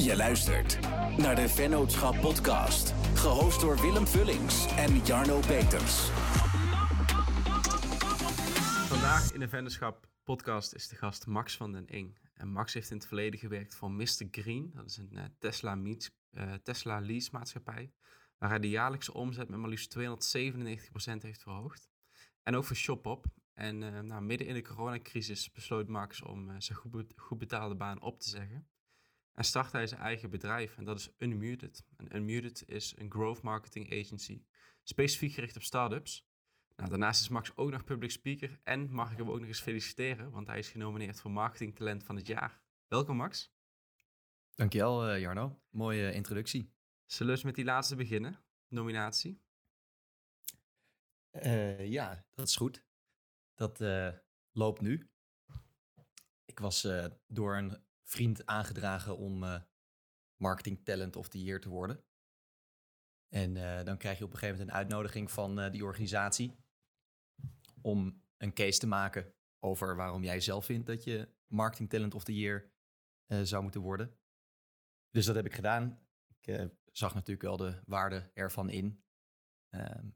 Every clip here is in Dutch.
Je luistert naar de Vennootschap Podcast. Gehost door Willem Vullings en Jarno Peters. Vandaag in de Vennootschap Podcast is de gast Max van den Ing. En Max heeft in het verleden gewerkt voor Mr. Green. Dat is een Tesla, meets, uh, Tesla lease maatschappij. Waar hij de jaarlijkse omzet met maar liefst 297% heeft verhoogd. En ook voor ShopUp. En uh, nou, midden in de coronacrisis besloot Max om zijn goed, goed betaalde baan op te zeggen. En startte hij zijn eigen bedrijf en dat is Unmuted. En Unmuted is een growth marketing agency, specifiek gericht op startups. Nou, daarnaast is Max ook nog public speaker en mag ik hem ook nog eens feliciteren, want hij is genomineerd voor Marketing Talent van het jaar. Welkom Max. Dankjewel uh, Jarno, mooie introductie. Zullen we met die laatste beginnen, nominatie? Uh, ja, dat is goed. Dat uh, loopt nu. Ik was door een vriend aangedragen om uh, marketing talent of the year te worden. En uh, dan krijg je op een gegeven moment een uitnodiging van uh, die organisatie om een case te maken over waarom jij zelf vindt dat je marketing talent of the year zou moeten worden. Dus dat heb ik gedaan. Ik zag natuurlijk wel de waarde ervan in. Ehm,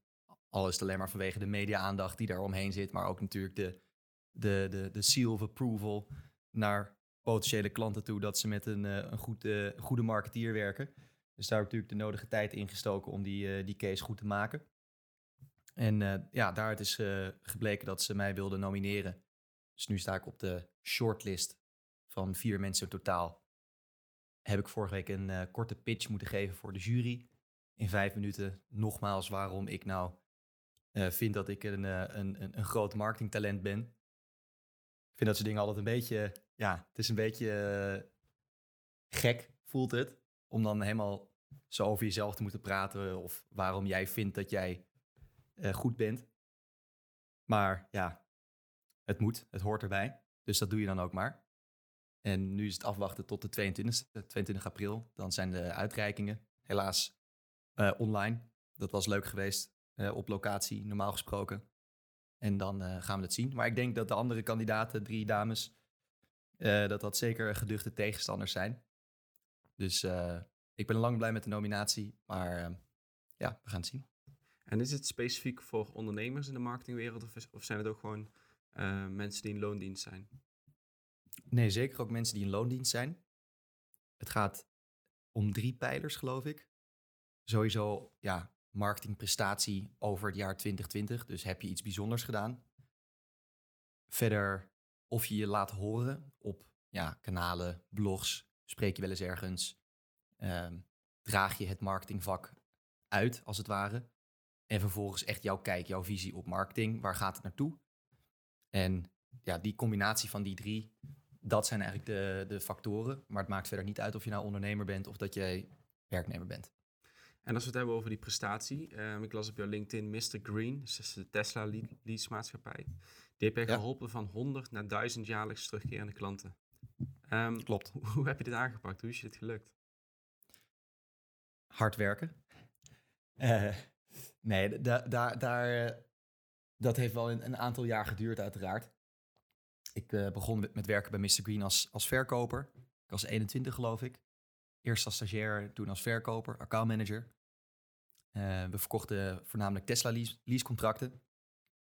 al is het alleen maar vanwege de media-aandacht die daar omheen zit, maar ook natuurlijk de, de, de, de seal of approval naar potentiële klanten toe dat ze met een, uh, een goed, uh, goede marketeer werken. Dus daar heb ik natuurlijk de nodige tijd in gestoken om die, uh, die case goed te maken. En ja, daaruit is gebleken dat ze mij wilden nomineren. Dus nu sta ik op de shortlist van vier mensen in totaal. Heb ik vorige week een korte pitch moeten geven voor de jury. In vijf minuten nogmaals waarom ik nou vind dat ik een, een, een, groot marketingtalent ben. Ik vind dat soort dingen altijd een beetje ja, het is een beetje uh, gek, voelt het. Om dan helemaal zo over jezelf te moeten praten. Of waarom jij vindt dat jij uh, goed bent. Maar ja, het moet, het hoort erbij. Dus dat doe je dan ook maar. En nu is het afwachten tot de 22, 22 april. Dan zijn de uitreikingen. Helaas uh, online. Dat was leuk geweest. op locatie, normaal gesproken. En dan gaan we het zien. Maar ik denk dat de andere kandidaten, drie dames, uh, dat dat zeker geduchte tegenstanders zijn. Dus uh, ik ben lang blij met de nominatie, maar uh, ja, we gaan het zien. En is het specifiek voor ondernemers in de marketingwereld of, is, of zijn het ook gewoon mensen die in loondienst zijn? Nee, zeker ook mensen die in loondienst zijn. Het gaat om drie pijlers, geloof ik. Sowieso, ja, marketingprestatie over het jaar 2020. Dus heb je iets bijzonders gedaan. Verder of je je laat horen op ja, kanalen, blogs, spreek je wel eens ergens, um, draag je het marketingvak uit, als het ware. En vervolgens echt jouw kijk, jouw visie op marketing. Waar gaat het naartoe? En ja, die combinatie van die drie, dat zijn eigenlijk de, de factoren. Maar het maakt verder niet uit of je nou ondernemer bent of dat jij werknemer bent. En als we het hebben over die prestatie, um, ik las op jouw LinkedIn Mr. Green, dus de Tesla lease maatschappij. Die heb jij geholpen van 100 naar 1000 jaarlijks terugkerende klanten. Um, Klopt. Hoe, hoe, heb je dit aangepakt? Hoe is je dit gelukt? Hard werken. Uh, nee, daar, daar, daar, dat heeft wel een, een, aantal jaar geduurd uiteraard. Ik uh, begon met, met, werken bij Mr. Green als, als verkoper. Ik was 21 geloof ik. Eerst als stagiair, toen als verkoper, accountmanager. Uh, we verkochten voornamelijk Tesla lease, leasecontracten.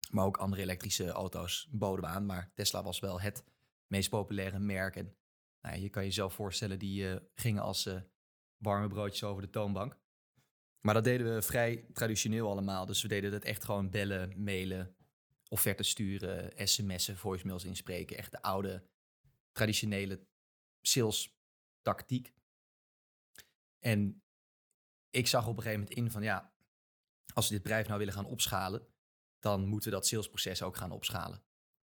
Maar ook andere elektrische auto's boden we aan. Maar Tesla was wel het meest populaire merk. En nou, je kan jezelf voorstellen, die uh, gingen als uh, warme broodjes over de toonbank. Maar dat deden we vrij traditioneel allemaal. Dus we deden dat echt gewoon bellen, mailen, offertes sturen, sms'en, voicemails inspreken. Echt de oude, traditionele sales tactiek. En ik zag op een gegeven moment in van ja, als we dit bedrijf nou willen gaan opschalen, dan moeten we dat salesproces ook gaan opschalen.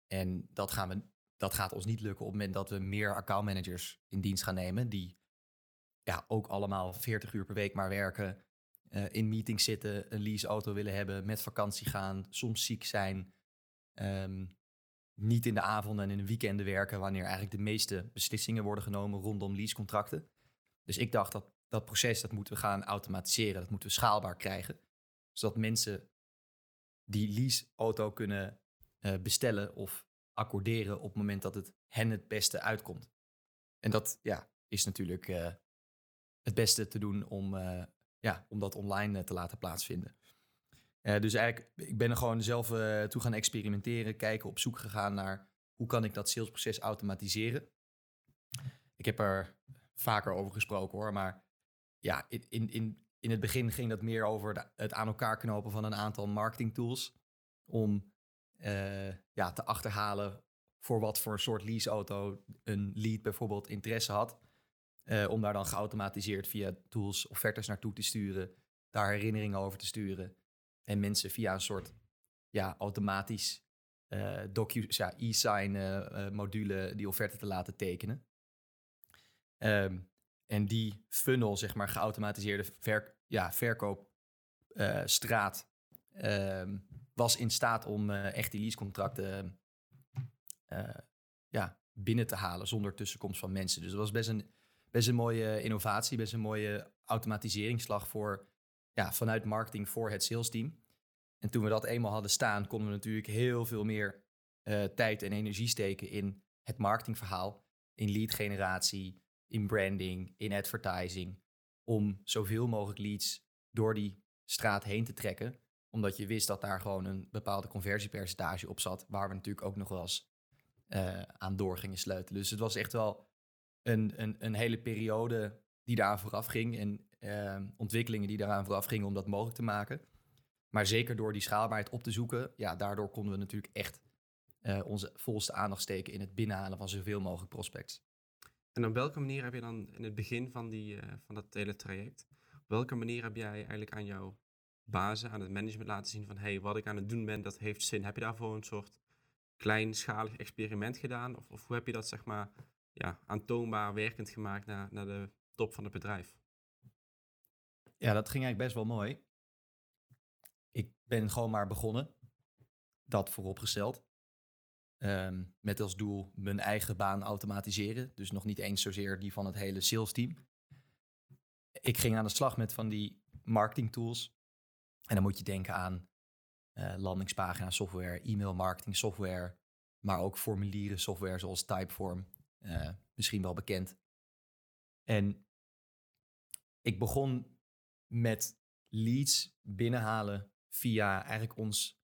En dat, gaan we, dat gaat ons niet lukken op het moment dat we meer accountmanagers in dienst gaan nemen, die ja, ook allemaal 40 uur per week maar werken, uh, in meetings zitten, een leaseauto willen hebben, met vakantie gaan, soms ziek zijn, um, niet in de avonden en in de weekenden werken, wanneer eigenlijk de meeste beslissingen worden genomen rondom leasecontracten. Dus ik dacht dat dat proces dat moeten we gaan automatiseren, dat moeten we schaalbaar krijgen, zodat mensen die leaseauto kunnen uh, bestellen of accorderen op het moment dat het hen het beste uitkomt. En dat ja, is natuurlijk uh, het beste te doen om, eh, ja, om dat online eh, te laten plaatsvinden. Eh, dus eigenlijk, ik ben er gewoon zelf eh, toe gaan experimenteren, kijken, op zoek gegaan naar hoe kan ik dat salesproces automatiseren. Ik heb er vaker over gesproken hoor, maar ja, in, in, in, het begin ging dat meer over het aan elkaar knopen van een aantal marketing tools. Om eh, ja, te achterhalen voor wat voor soort leaseauto een lead bijvoorbeeld interesse had. Eh, om daar dan geautomatiseerd via tools offertes naartoe te sturen, daar herinneringen over te sturen. En mensen via een soort ja, automatisch eh docu, ja, e-sign module die offerte te laten tekenen. Ehm, en die funnel, zeg maar, geautomatiseerde ver, ja, verkoopstraat ehm, was in staat om eh, echt die leasecontracten eh, ja, binnen te halen zonder tussenkomst van mensen. Dus dat was best een, best een mooie innovatie, best een mooie automatiseringsslag voor, ja, vanuit marketing voor het sales team. En toen we dat eenmaal hadden staan, konden we natuurlijk heel veel meer eh, tijd en energie steken in het marketingverhaal, in lead generatie, in branding, in advertising, om zoveel mogelijk leads door die straat heen te trekken, omdat je wist dat daar gewoon een bepaalde conversiepercentage op zat, waar we natuurlijk ook nog wel eens eh, aan door gingen sleutelen. Dus het was echt wel een, een, een hele periode die daaraan vooraf ging en eh, ontwikkelingen die daaraan vooraf gingen om dat mogelijk te maken. Maar zeker door die schaalbaarheid op te zoeken, ja, daardoor konden we natuurlijk echt eh, onze volste aandacht steken in het binnenhalen van zoveel mogelijk prospects. En op welke manier heb je dan in het begin van, die, eh, van dat hele traject, op welke manier heb jij eigenlijk aan jouw bazen, aan het management laten zien van hé, hey, wat ik aan het doen ben, dat heeft zin. Heb je daarvoor een soort kleinschalig experiment gedaan? Of, of hoe heb je dat zeg maar ja, aantoonbaar werkend gemaakt naar, naar de top van het bedrijf? Ja, dat ging eigenlijk best wel mooi. Ik ben gewoon maar begonnen. Dat vooropgesteld. Ehm, met als doel mijn eigen baan automatiseren. Dus nog niet eens zozeer die van het hele sales team. Ik ging aan de slag met van die marketing tools. En dan moet je denken aan eh landingspagina software, e-mail marketing software. Maar ook formulieren software zoals Typeform. eh, misschien wel bekend. En ik begon met leads binnenhalen via eigenlijk ons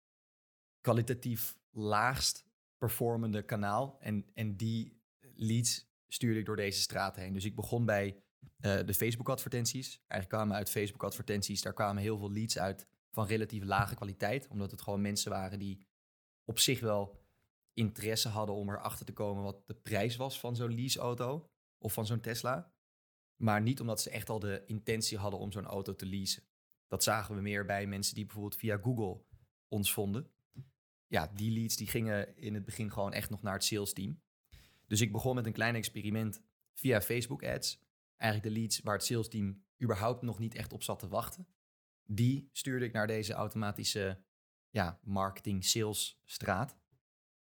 kwalitatief laagst performende kanaal. En, en die leads stuurde ik door deze straat heen. Dus ik begon bij eh, de Facebook advertenties. Eigenlijk kwamen uit Facebook advertenties, daar kwamen heel veel leads uit van relatief lage kwaliteit. Omdat het gewoon mensen waren die op zich wel interesse hadden om erachter te komen wat de prijs was van zo'n leaseauto of van zo'n Tesla. Maar niet omdat ze echt al de intentie hadden om zo'n auto te leasen. Dat zagen we meer bij mensen die bijvoorbeeld via Google ons vonden. Ja, die leads die gingen in het begin gewoon echt nog naar het sales team. Dus ik begon met een klein experiment via Facebook ads. Eigenlijk de leads waar het sales team überhaupt nog niet echt op zat te wachten. Die stuurde ik naar deze automatische ja, marketing sales straat.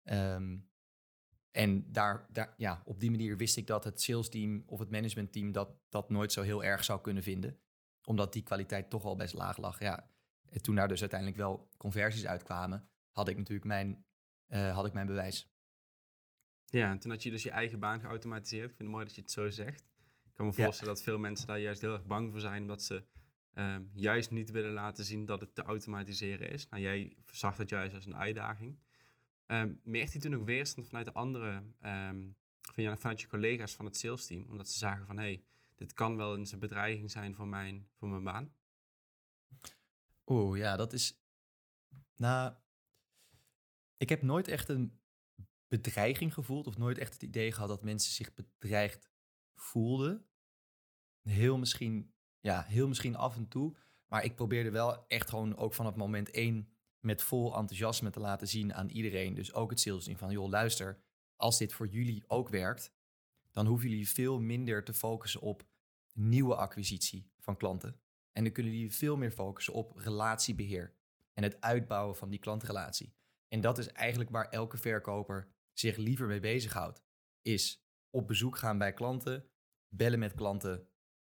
Ehm, en daar, daar, ja, op die manier wist ik dat het sales team of het management team dat, dat nooit zo heel erg zou kunnen vinden. Omdat die kwaliteit toch al best laag lag. Ja, en toen daar dus uiteindelijk wel conversies uitkwamen, had ik natuurlijk mijn, eh, had ik mijn bewijs. Ja, en toen had je dus je eigen baan geautomatiseerd. Ik vind het mooi dat je het zo zegt. Ik kan me Ja. voorstellen dat veel mensen daar juist heel erg bang voor zijn, omdat ze ehm, juist niet willen laten zien dat het te automatiseren is. Nou, jij zag dat juist als een uitdaging. Ehm merkte je toen ook weerstand vanuit de andere, ehm, van je, vanuit je collega's van het sales team, omdat ze zagen van, hé, hey, dit kan wel eens een bedreiging zijn voor mijn, voor mijn baan? Oeh, ja, dat is. Nou, ik heb nooit echt een bedreiging gevoeld, of nooit echt het idee gehad dat mensen zich bedreigd voelden. Heel misschien, ja, heel misschien af en toe. Maar ik probeerde wel echt gewoon ook vanaf moment één met vol enthousiasme te laten zien aan iedereen. Dus ook het sales team van, joh, luister, als dit voor jullie ook werkt, dan hoeven jullie veel minder te focussen op nieuwe acquisitie van klanten. En dan kunnen jullie veel meer focussen op relatiebeheer en het uitbouwen van die klantrelatie. En dat is eigenlijk waar elke verkoper zich liever mee bezighoudt. Is op bezoek gaan bij klanten, bellen met klanten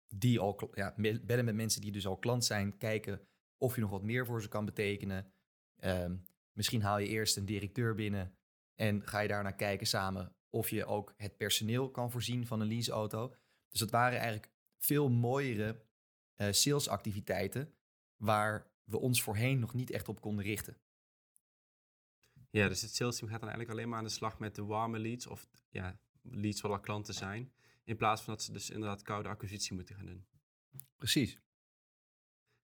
die al, ja, bellen met mensen die dus al klant zijn, kijken of je nog wat meer voor ze kan betekenen. Ehm, misschien haal je eerst een directeur binnen en ga je daarna kijken samen of je ook het personeel kan voorzien van een leaseauto. Dus dat waren eigenlijk veel mooiere uh, salesactiviteiten waar we ons voorheen nog niet echt op konden richten. Ja, dus het sales team gaat dan eigenlijk alleen maar aan de slag met de warme leads of ja, leads waar al klanten zijn, in plaats van dat ze dus inderdaad koude acquisitie moeten gaan doen. Precies.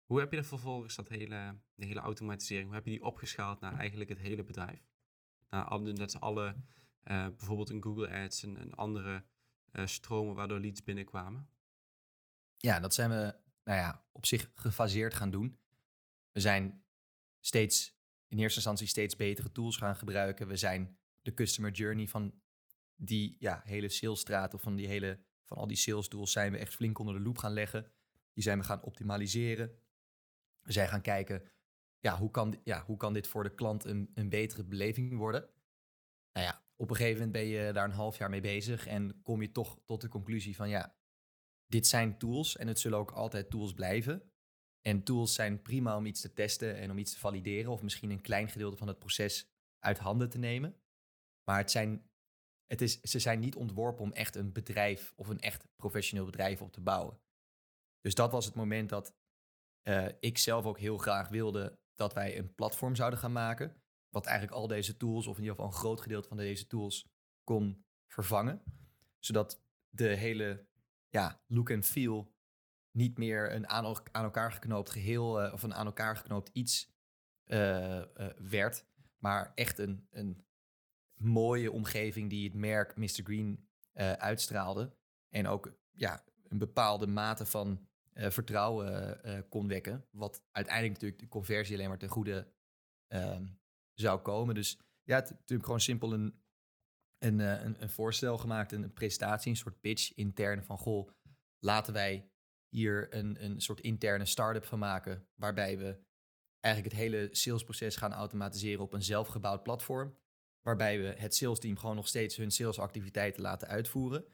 Hoe heb je dan vervolgens dat hele, de hele automatisering, hoe heb je die opgeschaald naar eigenlijk het hele bedrijf? Naar alle, net alle, uh, bijvoorbeeld een Google Ads en, en andere uh, stromen waardoor leads binnenkwamen? Ja, dat zijn we nou ja, op zich gefaseerd gaan doen. We zijn steeds in eerste instantie steeds betere tools gaan gebruiken. We zijn de customer journey van die ja, hele salesstraat of van, die hele, van al die sales tools zijn we echt flink onder de loep gaan leggen. Die zijn we gaan optimaliseren. We zijn gaan kijken, ja, hoe kan, ja, hoe kan dit voor de klant een, een betere beleving worden? Nou ja, op een gegeven moment ben je daar een half jaar mee bezig en kom je toch tot de conclusie van ja, dit zijn tools en het zullen ook altijd tools blijven. En tools zijn prima om iets te testen en om iets te valideren of misschien een klein gedeelte van het proces uit handen te nemen. Maar het zijn, het is, ze zijn niet ontworpen om echt een bedrijf of een echt professioneel bedrijf op te bouwen. Dus dat was het moment dat uh, ik zelf ook heel graag wilde dat wij een platform zouden gaan maken. Wat eigenlijk al deze tools, of in ieder geval een groot gedeelte van deze tools, kon vervangen. Zodat de hele ja, look en feel niet meer een aan, aan elkaar geknoopt geheel uh, of een aan elkaar geknoopt iets uh, werd, maar echt een, een mooie omgeving die het merk Mr. Green uitstraalde. En ook ja, een bepaalde mate van vertrouwen kon wekken. Wat uiteindelijk natuurlijk de conversie alleen maar ten goede ehm, zou komen. Dus ja, het, natuurlijk gewoon simpel een, een, een, een voorstel gemaakt, een, presentatie, een soort pitch interne van goh, laten wij hier een, een soort interne start-up van maken. Waarbij we eigenlijk het hele salesproces gaan automatiseren op een zelfgebouwd platform. Waarbij we het salesteam gewoon nog steeds hun salesactiviteiten laten uitvoeren.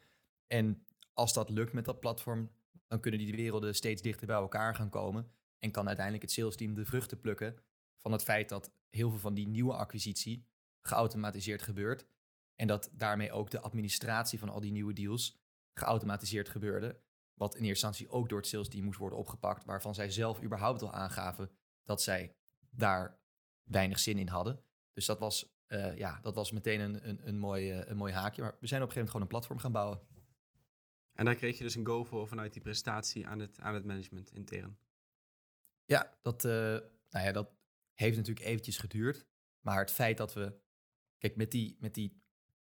En als dat lukt met dat platform, dan kunnen die werelden steeds dichter bij elkaar gaan komen. En kan uiteindelijk het salesteam de vruchten plukken van het feit dat heel veel van die nieuwe acquisitie geautomatiseerd gebeurt. En dat daarmee ook de administratie van al die nieuwe deals geautomatiseerd gebeurde. Wat in eerste instantie ook door het sales team moest worden opgepakt. Waarvan zij zelf überhaupt al aangaven dat zij daar weinig zin in hadden. Dus dat was, uh, ja, dat was meteen een, een, een, mooi, uh, een mooi haakje. Maar we zijn op een gegeven moment gewoon een platform gaan bouwen. En daar kreeg je dus een go voor vanuit die presentatie aan het, aan het management intern. Ja, dat, uh, nou ja, dat heeft natuurlijk eventjes geduurd. Maar het feit dat we, kijk, met die, met die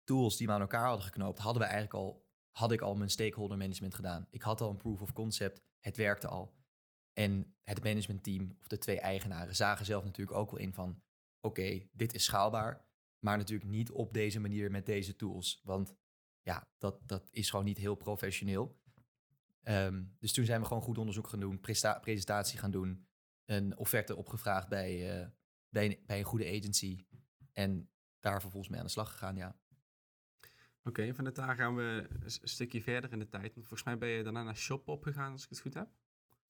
tools die we aan elkaar hadden geknoopt, hadden we eigenlijk al had ik al mijn stakeholder management gedaan. Ik had al een proof of concept. Het werkte al. En het managementteam of de twee eigenaren zagen zelf natuurlijk ook wel in van... oké, dit is schaalbaar, maar natuurlijk niet op deze manier met deze tools. Want ja, dat, dat is gewoon niet heel professioneel. Ehm, dus toen zijn we gewoon goed onderzoek gaan doen, presentatie gaan doen... een offerte opgevraagd bij, uh, bij, bij een goede agency... en daar vervolgens mee aan de slag gegaan, ja. Oké, okay, vanuit daar gaan we een stukje verder in de tijd. Volgens mij ben je daarna naar Shopop gegaan, als ik het goed heb.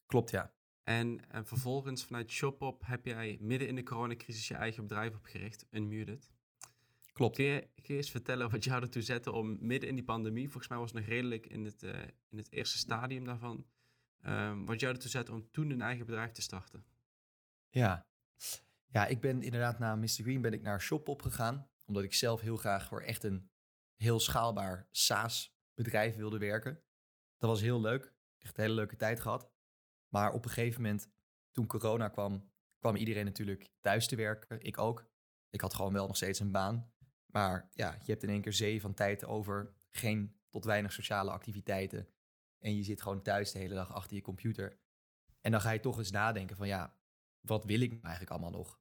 Klopt, ja. En, en vervolgens vanuit Shopop heb jij midden in de coronacrisis je eigen bedrijf opgericht, Unmuted. Klopt. Kun je, kun je eens vertellen wat jou ertoe zette om midden in die pandemie, volgens mij was het nog redelijk in het, uh, in het eerste stadium daarvan, um, wat jou ertoe zette om toen een eigen bedrijf te starten? Ja, ja ik ben inderdaad na Mr. Green ben ik naar Shopop gegaan, omdat ik zelf heel graag voor echt een heel schaalbaar SaaS-bedrijf wilde werken. Dat was heel leuk. Echt een hele leuke tijd gehad. Maar op een gegeven moment, toen corona kwam, kwam iedereen natuurlijk thuis te werken. Ik ook. Ik had gewoon wel nog steeds een baan. Maar ja, je hebt in één keer zee van tijd over. Geen tot weinig sociale activiteiten. En je zit gewoon thuis de hele dag achter je computer. En dan ga je toch eens nadenken van ja, wat wil ik eigenlijk allemaal nog?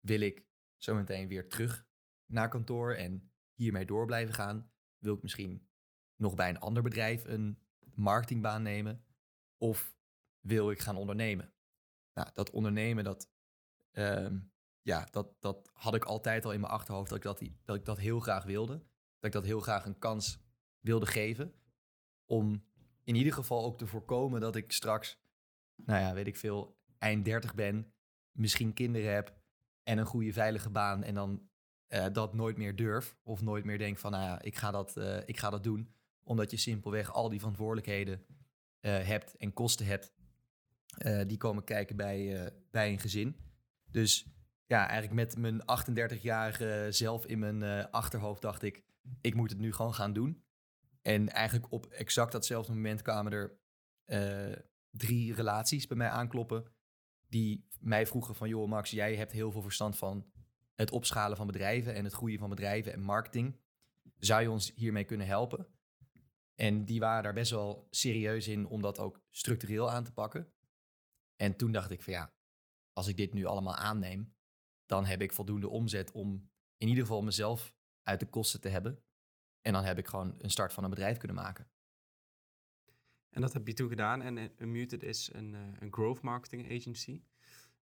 Wil ik zometeen weer terug naar kantoor en hiermee door blijven gaan? Wil ik misschien nog bij een ander bedrijf een marketingbaan nemen? Of wil ik gaan ondernemen? Nou, dat ondernemen, dat, ehm, ja, dat, dat had ik altijd al in mijn achterhoofd dat ik dat, dat ik dat heel graag wilde. Dat ik dat heel graag een kans wilde geven. Om in ieder geval ook te voorkomen dat ik straks, nou ja, weet ik veel, eind 30 ben, misschien kinderen heb en een goede veilige baan en dan uh, dat nooit meer durf. Of nooit meer denk van, nou ja, ik ga dat, uh, ik ga dat doen. Omdat je simpelweg al die verantwoordelijkheden hebt en kosten hebt, die komen kijken bij, bij een gezin. Dus ja, eigenlijk met mijn 38-jarige zelf in mijn achterhoofd dacht ik, ik moet het nu gewoon gaan doen. En eigenlijk op exact datzelfde moment kwamen er drie relaties bij mij aankloppen. Die mij vroegen van, joh Max, jij hebt heel veel verstand van het opschalen van bedrijven en het groeien van bedrijven en marketing. Zou je ons hiermee kunnen helpen? En die waren daar best wel serieus in om dat ook structureel aan te pakken. En toen dacht ik van ja, als ik dit nu allemaal aanneem, dan heb ik voldoende omzet om in ieder geval mezelf uit de kosten te hebben. En dan heb ik gewoon een start van een bedrijf kunnen maken. En dat heb je toen gedaan. En Unmuted is een, uh, een growth marketing agency.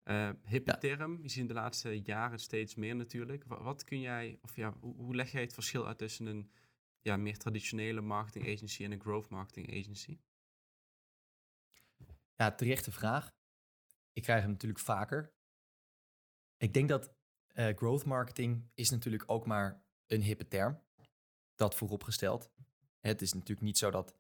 Uh, hippe term, je ziet in de laatste jaren steeds meer natuurlijk. Wat, kun jij, of ja, hoe, hoe, leg jij het verschil uit tussen een ja, meer traditionele marketing agency en een growth marketing agency? Ja, terechte vraag. Ik krijg hem natuurlijk vaker. Ik denk dat uh, growth marketing is natuurlijk ook maar een hippe term. Dat vooropgesteld. Het is natuurlijk niet zo dat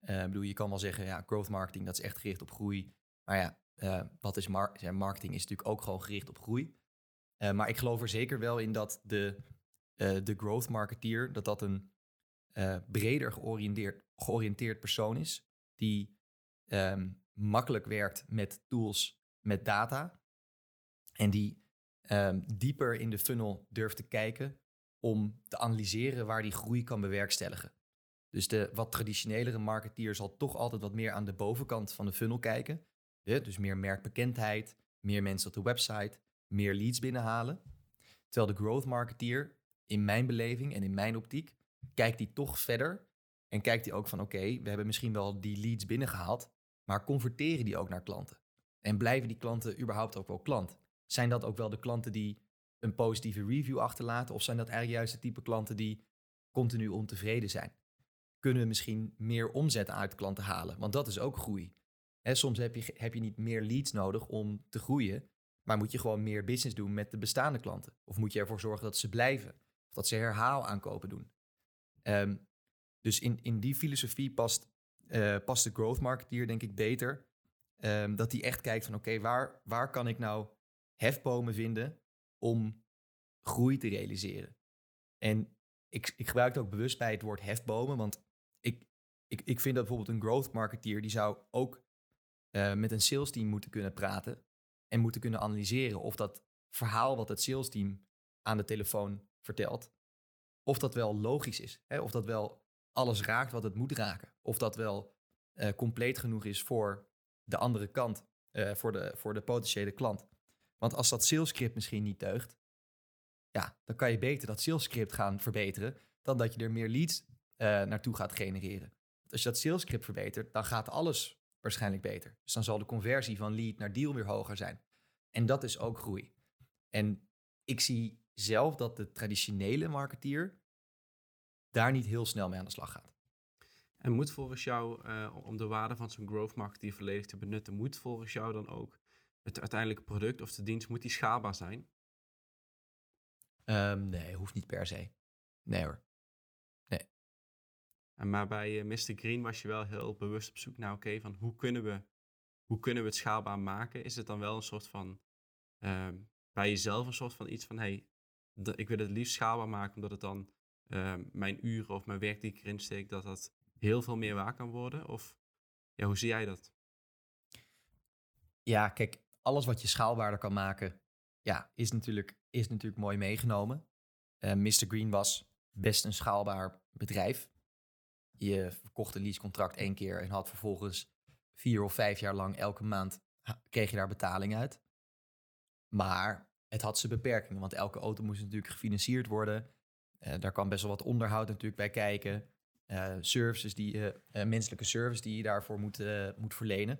uh, bedoel, je kan wel zeggen, ja, growth marketing, dat is echt gericht op groei. Maar ja, uh, wat is mar marketing? Is natuurlijk ook gewoon gericht op groei. Uh, maar ik geloof er zeker wel in dat de, de growth marketeer, dat dat een breder georiënteerd, georiënteerd persoon is. Die um, makkelijk werkt met tools, met data. En die um, dieper in de funnel durft te kijken om te analyseren waar die groei kan bewerkstelligen. Dus de wat traditionelere marketeer zal toch altijd wat meer aan de bovenkant van de funnel kijken. Dus meer merkbekendheid, meer mensen op de website, meer leads binnenhalen. Terwijl de growth marketeer, in mijn beleving en in mijn optiek, kijkt die toch verder. En kijkt die ook van oké, we hebben misschien wel die leads binnengehaald, maar converteren die ook naar klanten? En blijven die klanten überhaupt ook wel klant? Zijn dat ook wel de klanten die een positieve review achterlaten? Of zijn dat eigenlijk juist de type klanten die continu ontevreden zijn? kunnen we misschien meer omzet uit klanten halen. Want dat is ook groei. Soms heb je, heb je niet meer leads nodig om te groeien, maar moet je gewoon meer business doen met de bestaande klanten. Of moet je ervoor zorgen dat ze blijven, of dat ze herhaal aankopen doen. Ehm, dus in, in die filosofie past, uh, past de growth marketeer denk ik beter. Um, dat die echt kijkt van oké, waar, waar kan ik nou hefbomen vinden om groei te realiseren? En ik, ik gebruik het ook bewust bij het woord hefbomen, want ik, ik, ik vind dat bijvoorbeeld een growth marketeer, die zou ook uh, met een sales team moeten kunnen praten en moeten kunnen analyseren of dat verhaal wat het sales team aan de telefoon vertelt, of dat wel logisch is. Hè? Of dat wel alles raakt wat het moet raken. Of dat wel uh, compleet genoeg is voor de andere kant, uh, voor, de, voor de potentiële klant. Want als dat salescript misschien niet deugt, ja, dan kan je beter dat salescript gaan verbeteren dan dat je er meer leads uh, naartoe gaat genereren. Als je dat salescript verbetert, dan gaat alles waarschijnlijk beter. Dus dan zal de conversie van lead naar deal weer hoger zijn. En dat is ook groei. En ik zie zelf dat de traditionele marketeer daar niet heel snel mee aan de slag gaat. En moet volgens jou, uh, om de waarde van zo'n growth marketeer volledig te benutten, moet volgens jou dan ook het uiteindelijke product of de dienst, moet die schaalbaar zijn? Um, nee, hoeft niet per se. Nee hoor. Maar bij uh, Mr. Green was je wel heel bewust op zoek naar, oké, van hoe kunnen, we, hoe kunnen we het schaalbaar maken? Is het dan wel een soort van, uh, bij jezelf een soort van iets van, hey, ik wil het liefst schaalbaar maken, omdat het dan uh, mijn uren of mijn werk die ik erin steek, dat dat heel veel meer waar kan worden? Of ja, hoe zie jij dat? Ja, kijk, alles wat je schaalbaarder kan maken, ja, is natuurlijk, is natuurlijk mooi meegenomen. Uh, Mr. Green was best een schaalbaar bedrijf. Je verkocht een leasecontract één keer en had vervolgens vier of vijf jaar lang elke maand kreeg je daar betaling uit. Maar het had zijn beperkingen, want elke auto moest natuurlijk gefinancierd worden. Uh, daar kan best wel wat onderhoud natuurlijk bij kijken. Uh, services die, uh, menselijke service die je daarvoor moet, moet verlenen.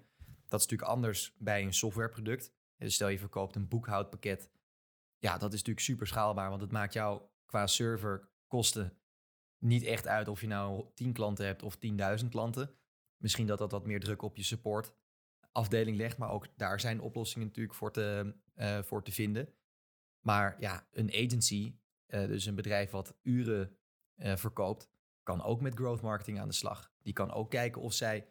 Dat is natuurlijk anders bij een softwareproduct. Dus stel je verkoopt een boekhoudpakket. Ja, dat is natuurlijk super schaalbaar, want het maakt jou qua serverkosten niet echt uit of je nou 10 klanten hebt of 10.000 klanten. Misschien dat dat wat meer druk op je support afdeling legt, maar ook daar zijn oplossingen natuurlijk voor te, uh, voor te vinden. Maar ja, een agency, uh, dus een bedrijf wat uren uh, verkoopt, kan ook met growth marketing aan de slag. Die kan ook kijken of zij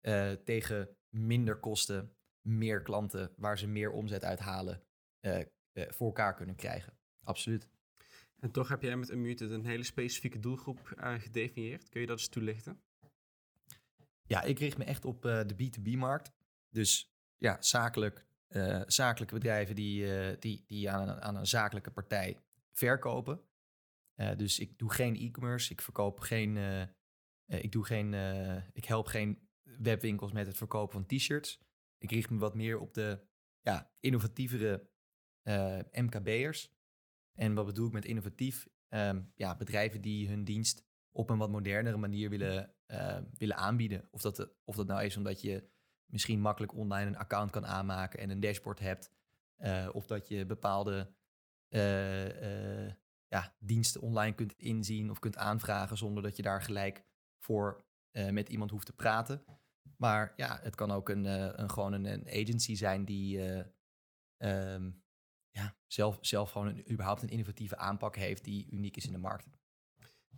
eh, tegen minder kosten, meer klanten, waar ze meer omzet uithalen, uh, voor elkaar kunnen krijgen. Absoluut. En toch heb jij met Unmuted een hele specifieke doelgroep gedefinieerd. Kun je dat eens toelichten? Ja, ik richt me echt op de B2B-markt. Dus ja, zakelijk, zakelijke bedrijven die, die, die aan, aan een zakelijke partij verkopen. Uh, dus ik doe geen e-commerce, ik verkoop geen, uh, ik doe geen, ik help geen webwinkels met het verkopen van t-shirts. Ik richt me wat meer op de ja, innovatievere MKB'ers. En wat bedoel ik met innovatief? Um, ja, bedrijven die hun dienst op een wat modernere manier willen, willen aanbieden. Of dat, of dat nou is omdat je misschien makkelijk online een account kan aanmaken en een dashboard hebt. of dat je bepaalde ja, diensten online kunt inzien of kunt aanvragen zonder dat je daar gelijk voor met iemand hoeft te praten. Maar ja, het kan ook een, een gewoon een, een, agency zijn die um, ja, zelf, zelf gewoon een, überhaupt een innovatieve aanpak heeft die uniek is in de markt.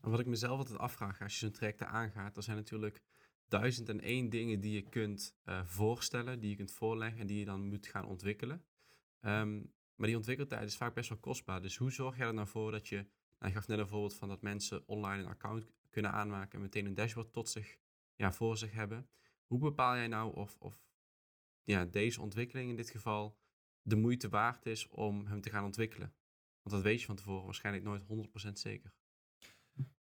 wat ik mezelf altijd afvraag als je zo'n traject aangaat, er zijn natuurlijk duizend en één dingen die je kunt voorstellen, die je kunt voorleggen en die je dan moet gaan ontwikkelen. Um, maar die ontwikkeltijd is vaak best wel kostbaar. Dus hoe zorg jij er nou voor dat je, nou, je gaf net een voorbeeld van dat mensen online een account kunnen aanmaken en meteen een dashboard tot zich, ja, voor zich hebben. Hoe bepaal jij nou of, of ja, deze ontwikkeling in dit geval de moeite waard is om hem te gaan ontwikkelen? Want dat weet je van tevoren waarschijnlijk nooit 100% zeker.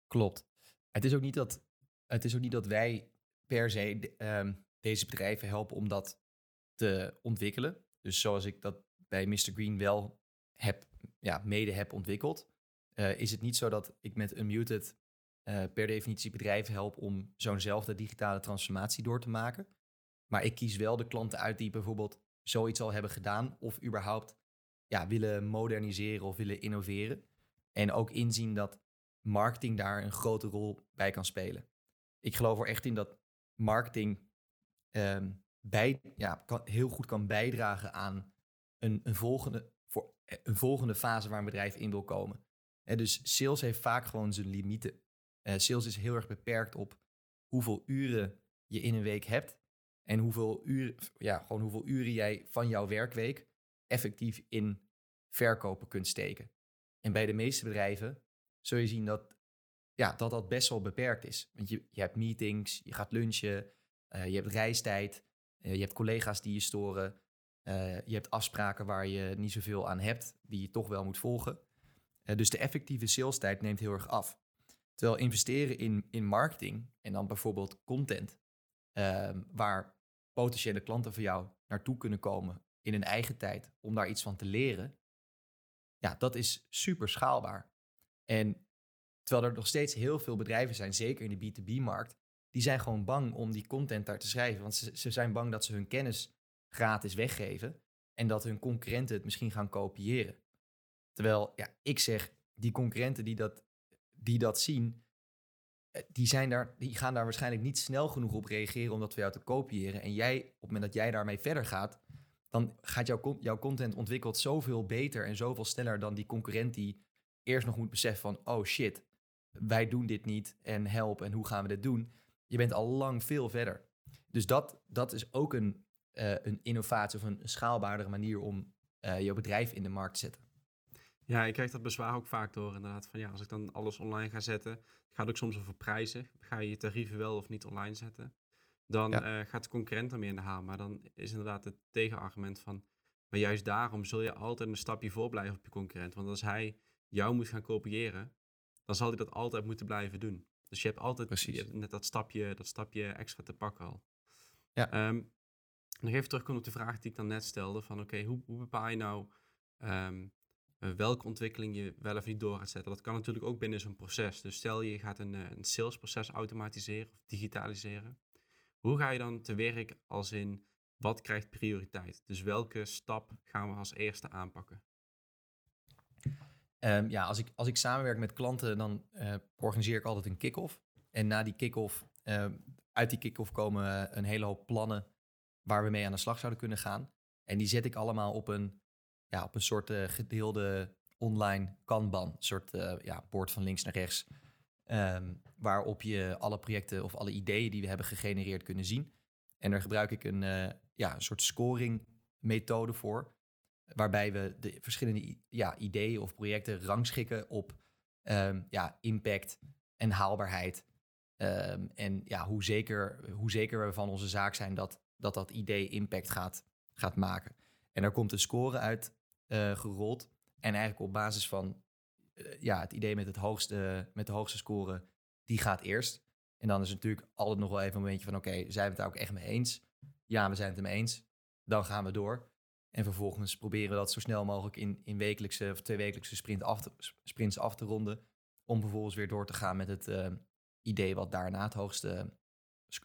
Klopt. Het is ook niet dat, het is ook niet dat wij per se um, deze bedrijven helpen om dat te ontwikkelen. Dus zoals ik dat bij Mr. Green wel heb, ja, mede heb ontwikkeld, uh, is het niet zo dat ik met Unmuted uh, per definitie bedrijven help om zo'nzelfde digitale transformatie door te maken. Maar ik kies wel de klanten uit die bijvoorbeeld zoiets al hebben gedaan of überhaupt ja, willen moderniseren of willen innoveren. En ook inzien dat marketing daar een grote rol bij kan spelen. Ik geloof er echt in dat marketing um, bij, ja, kan, heel goed kan bijdragen aan een, een, volgende, voor, eh, een volgende fase waar een bedrijf in wil komen. En dus sales heeft vaak gewoon zijn limieten. Uh, sales is heel erg beperkt op hoeveel uren je in een week hebt. En hoeveel uren, ja, gewoon hoeveel uren jij van jouw werkweek effectief in verkopen kunt steken. En bij de meeste bedrijven zul je zien dat ja, dat, dat best wel beperkt is. Want je, je hebt meetings, je gaat lunchen, uh, je hebt reistijd, uh, je hebt collega's die je storen. Uh, je hebt afspraken waar je niet zoveel aan hebt, die je toch wel moet volgen. Dus de effectieve salestijd neemt heel erg af. Terwijl investeren in, in marketing en dan bijvoorbeeld content, uh, waar potentiële klanten van jou naartoe kunnen komen in hun eigen tijd om daar iets van te leren, ja, dat is super schaalbaar. En terwijl er nog steeds heel veel bedrijven zijn, zeker in de B2B-markt, die zijn gewoon bang om die content daar te schrijven. Want ze, ze zijn bang dat ze hun kennis gratis weggeven en dat hun concurrenten het misschien gaan kopiëren. Terwijl ja, ik zeg, die concurrenten die dat, die dat zien, die, zijn daar, die gaan daar waarschijnlijk niet snel genoeg op reageren om dat voor jou te kopiëren. En jij, op het moment dat jij daarmee verder gaat, dan gaat jouw, jouw content ontwikkeld zoveel beter en zoveel sneller dan die concurrent die eerst nog moet beseffen van, oh shit, wij doen dit niet en help en hoe gaan we dit doen? Je bent al lang veel verder. Dus dat, dat is ook een, uh, een innovatie of een schaalbaardere manier om uh, je bedrijf in de markt te zetten. Ja, ik krijg dat bezwaar ook vaak door inderdaad. Van ja, als ik dan alles online ga zetten, gaat ook soms over prijzen. Ga je je tarieven wel of niet online zetten? Dan ja. uh, gaat de concurrent ermee in de haal. Maar dan is inderdaad het tegenargument van, maar juist daarom zul je altijd een stapje voor blijven op je concurrent. Want als hij jou moet gaan kopiëren, dan zal hij dat altijd moeten blijven doen. Dus je hebt altijd Precies. net dat stapje, dat stapje extra te pakken al. Ja. Um, nog even terugkomen op de vraag die ik dan net stelde: van oké, hoe, hoe, bepaal je nou um, welke ontwikkeling je wel of niet door gaat zetten? Dat kan natuurlijk ook binnen zo'n proces. Dus stel je gaat een, eh, een salesproces automatiseren of digitaliseren. Hoe ga je dan te werk als in wat krijgt prioriteit? Dus welke stap gaan we als eerste aanpakken? Um, ja, als ik, als ik samenwerk met klanten, dan uh, organiseer ik altijd een kick-off. En na die kick-off, uh, uit die kick-off komen een hele hoop plannen waar we mee aan de slag zouden kunnen gaan. En die zet ik allemaal op een, ja, op een soort uh, gedeelde online Kanban. Een soort uh, ja, bord van links naar rechts. Um, waarop je alle projecten of alle ideeën die we hebben gegenereerd kunnen zien. En daar gebruik ik een, uh, ja, een soort scoring methode voor. Waarbij we de verschillende ja, ideeën of projecten rangschikken op um, ja, impact en haalbaarheid. Um, en ja, hoe, zeker, hoe zeker we van onze zaak zijn dat dat, dat idee impact gaat, gaat maken. En daar komt een score uit uh, gerold. En eigenlijk op basis van uh, ja, het idee met, het hoogste, met de hoogste score, die gaat eerst. En dan is het natuurlijk altijd nog wel even een momentje van... oké, zijn we het daar ook echt mee eens? Ja, we zijn het ermee eens. Dan gaan we door. En vervolgens proberen we dat zo snel mogelijk in, in wekelijkse of tweewekelijkse sprint af te, sprints af te ronden. Om vervolgens weer door te gaan met het uh, idee wat daarna, het hoogste,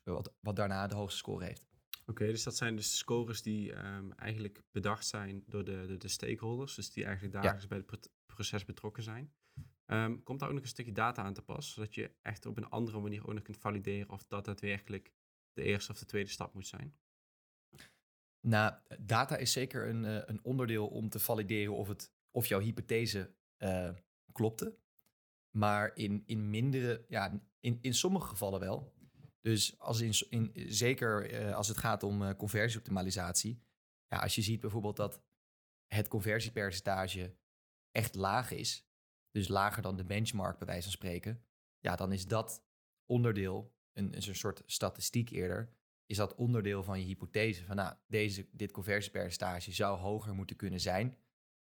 wat, wat daarna de hoogste score heeft. Oké, dus dat zijn dus scores die um, eigenlijk bedacht zijn door de, de, de, stakeholders. Dus die eigenlijk dagelijks ja. bij het proces betrokken zijn. Um, komt daar ook nog een stukje data aan te pas, zodat je echt op een andere manier ook nog kunt valideren of dat daadwerkelijk de eerste of de tweede stap moet zijn? Nou, data is zeker een, uh, een onderdeel om te valideren of, het, of jouw hypothese uh, klopte. Maar in, in mindere, ja, in, in sommige gevallen wel. Dus als in, in, zeker uh, als het gaat om conversieoptimalisatie. Ja, als je ziet bijvoorbeeld dat het conversiepercentage echt laag is, dus lager dan de benchmark bij wijze van spreken, ja, dan is dat onderdeel, een, een soort statistiek eerder, is dat onderdeel van je hypothese. Van nou, deze, dit conversiepercentage zou hoger moeten kunnen zijn.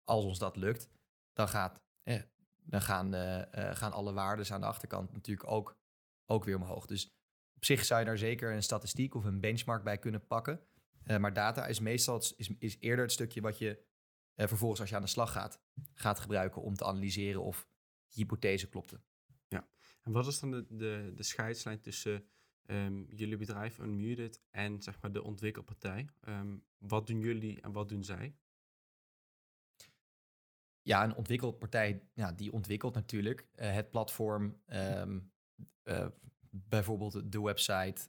Als ons dat lukt, dan, gaat, eh, dan gaan, eh, eh, gaan alle waarden aan de achterkant natuurlijk ook, ook weer omhoog. Dus op zich zou je daar zeker een statistiek of een benchmark bij kunnen pakken. Uh, maar data is meestal is, is eerder het stukje wat je uh, vervolgens als je aan de slag gaat, gaat gebruiken om te analyseren of je hypothese klopte. Ja, en wat is dan de, de, de scheidslijn tussen um, jullie bedrijf Unmuted en zeg maar de ontwikkelpartij? Um, wat doen jullie en wat doen zij? Ja, een ontwikkelpartij ja, die ontwikkelt natuurlijk uh, het platform, um, bijvoorbeeld de website.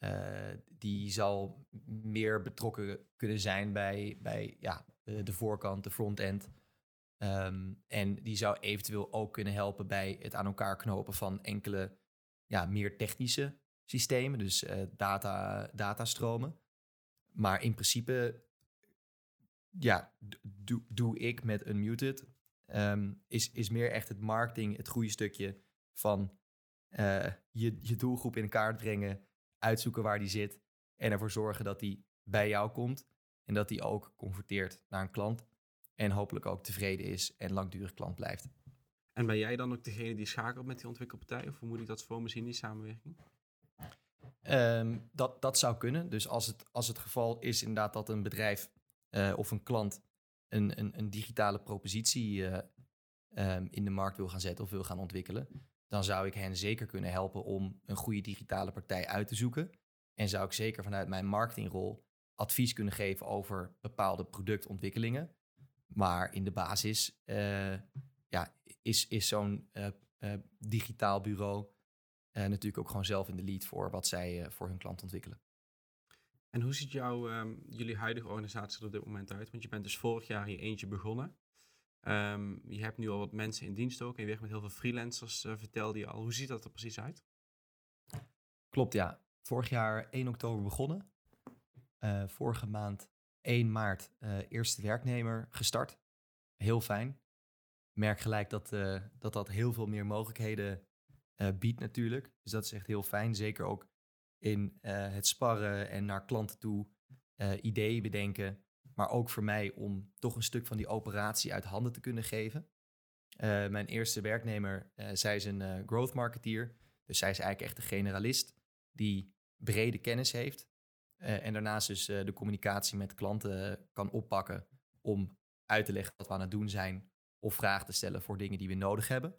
Uh, die zal meer betrokken kunnen zijn bij, bij ja, de, voorkant, de frontend. Um, en die zou eventueel ook kunnen helpen bij het aan elkaar knopen van enkele ja, meer technische systemen, dus uh, data, datastromen. Maar in principe, ja, doe, doe ik met Unmuted, um, is, is meer echt het marketing, het goede stukje van uh, je, je doelgroep in kaart brengen, uitzoeken waar die zit en ervoor zorgen dat die bij jou komt en dat die ook converteert naar een klant en hopelijk ook tevreden is en langdurig klant blijft. En ben jij dan ook degene die schakelt met die ontwikkelpartij? Of hoe moet ik dat voor me zien, die samenwerking? Um, dat, dat zou kunnen. Dus als het, als het geval is inderdaad dat een bedrijf uh, of een klant een, een, een digitale propositie uh, um, in de markt wil gaan zetten of wil gaan ontwikkelen, dan zou ik hen zeker kunnen helpen om een goede digitale partij uit te zoeken. En zou ik zeker vanuit mijn marketingrol advies kunnen geven over bepaalde productontwikkelingen. Maar in de basis uh, ja, is, is zo'n uh, uh, digitaal bureau natuurlijk ook gewoon zelf in de lead voor wat zij voor hun klant ontwikkelen. En hoe ziet jouw, um, jullie huidige organisatie er op dit moment uit? Want je bent dus vorig jaar je eentje begonnen. Um, je hebt nu al wat mensen in dienst ook en je werkt met heel veel freelancers, uh, vertelde je al. Hoe ziet dat er precies uit? Klopt, ja. Vorig jaar 1 oktober begonnen. Uh, vorige maand 1 maart uh, eerste werknemer gestart. Heel fijn. Merk gelijk dat, dat dat heel veel meer mogelijkheden biedt natuurlijk. Dus dat is echt heel fijn. Zeker ook in het sparren en naar klanten toe ideeën bedenken maar ook voor mij om toch een stuk van die operatie uit handen te kunnen geven. Uh, mijn eerste werknemer, uh, zij is een uh, growth marketeer. Dus zij is eigenlijk echt een generalist die brede kennis heeft. en daarnaast dus de communicatie met klanten kan oppakken om uit te leggen wat we aan het doen zijn. Of vragen te stellen voor dingen die we nodig hebben.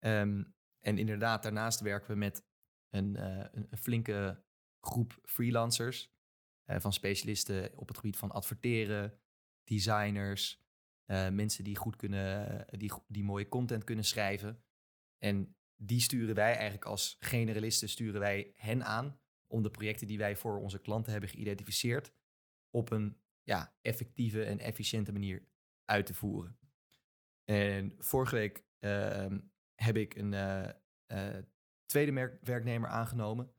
Um, en inderdaad, daarnaast werken we met een, een flinke groep freelancers. Uh, van specialisten op het gebied van adverteren, designers, uh, mensen die goed kunnen, die, die mooie content kunnen schrijven. En die sturen wij eigenlijk als generalisten, sturen wij hen aan om de projecten die wij voor onze klanten hebben geïdentificeerd op een ja, effectieve en efficiënte manier uit te voeren. En vorige week uh, heb ik een tweede werknemer aangenomen.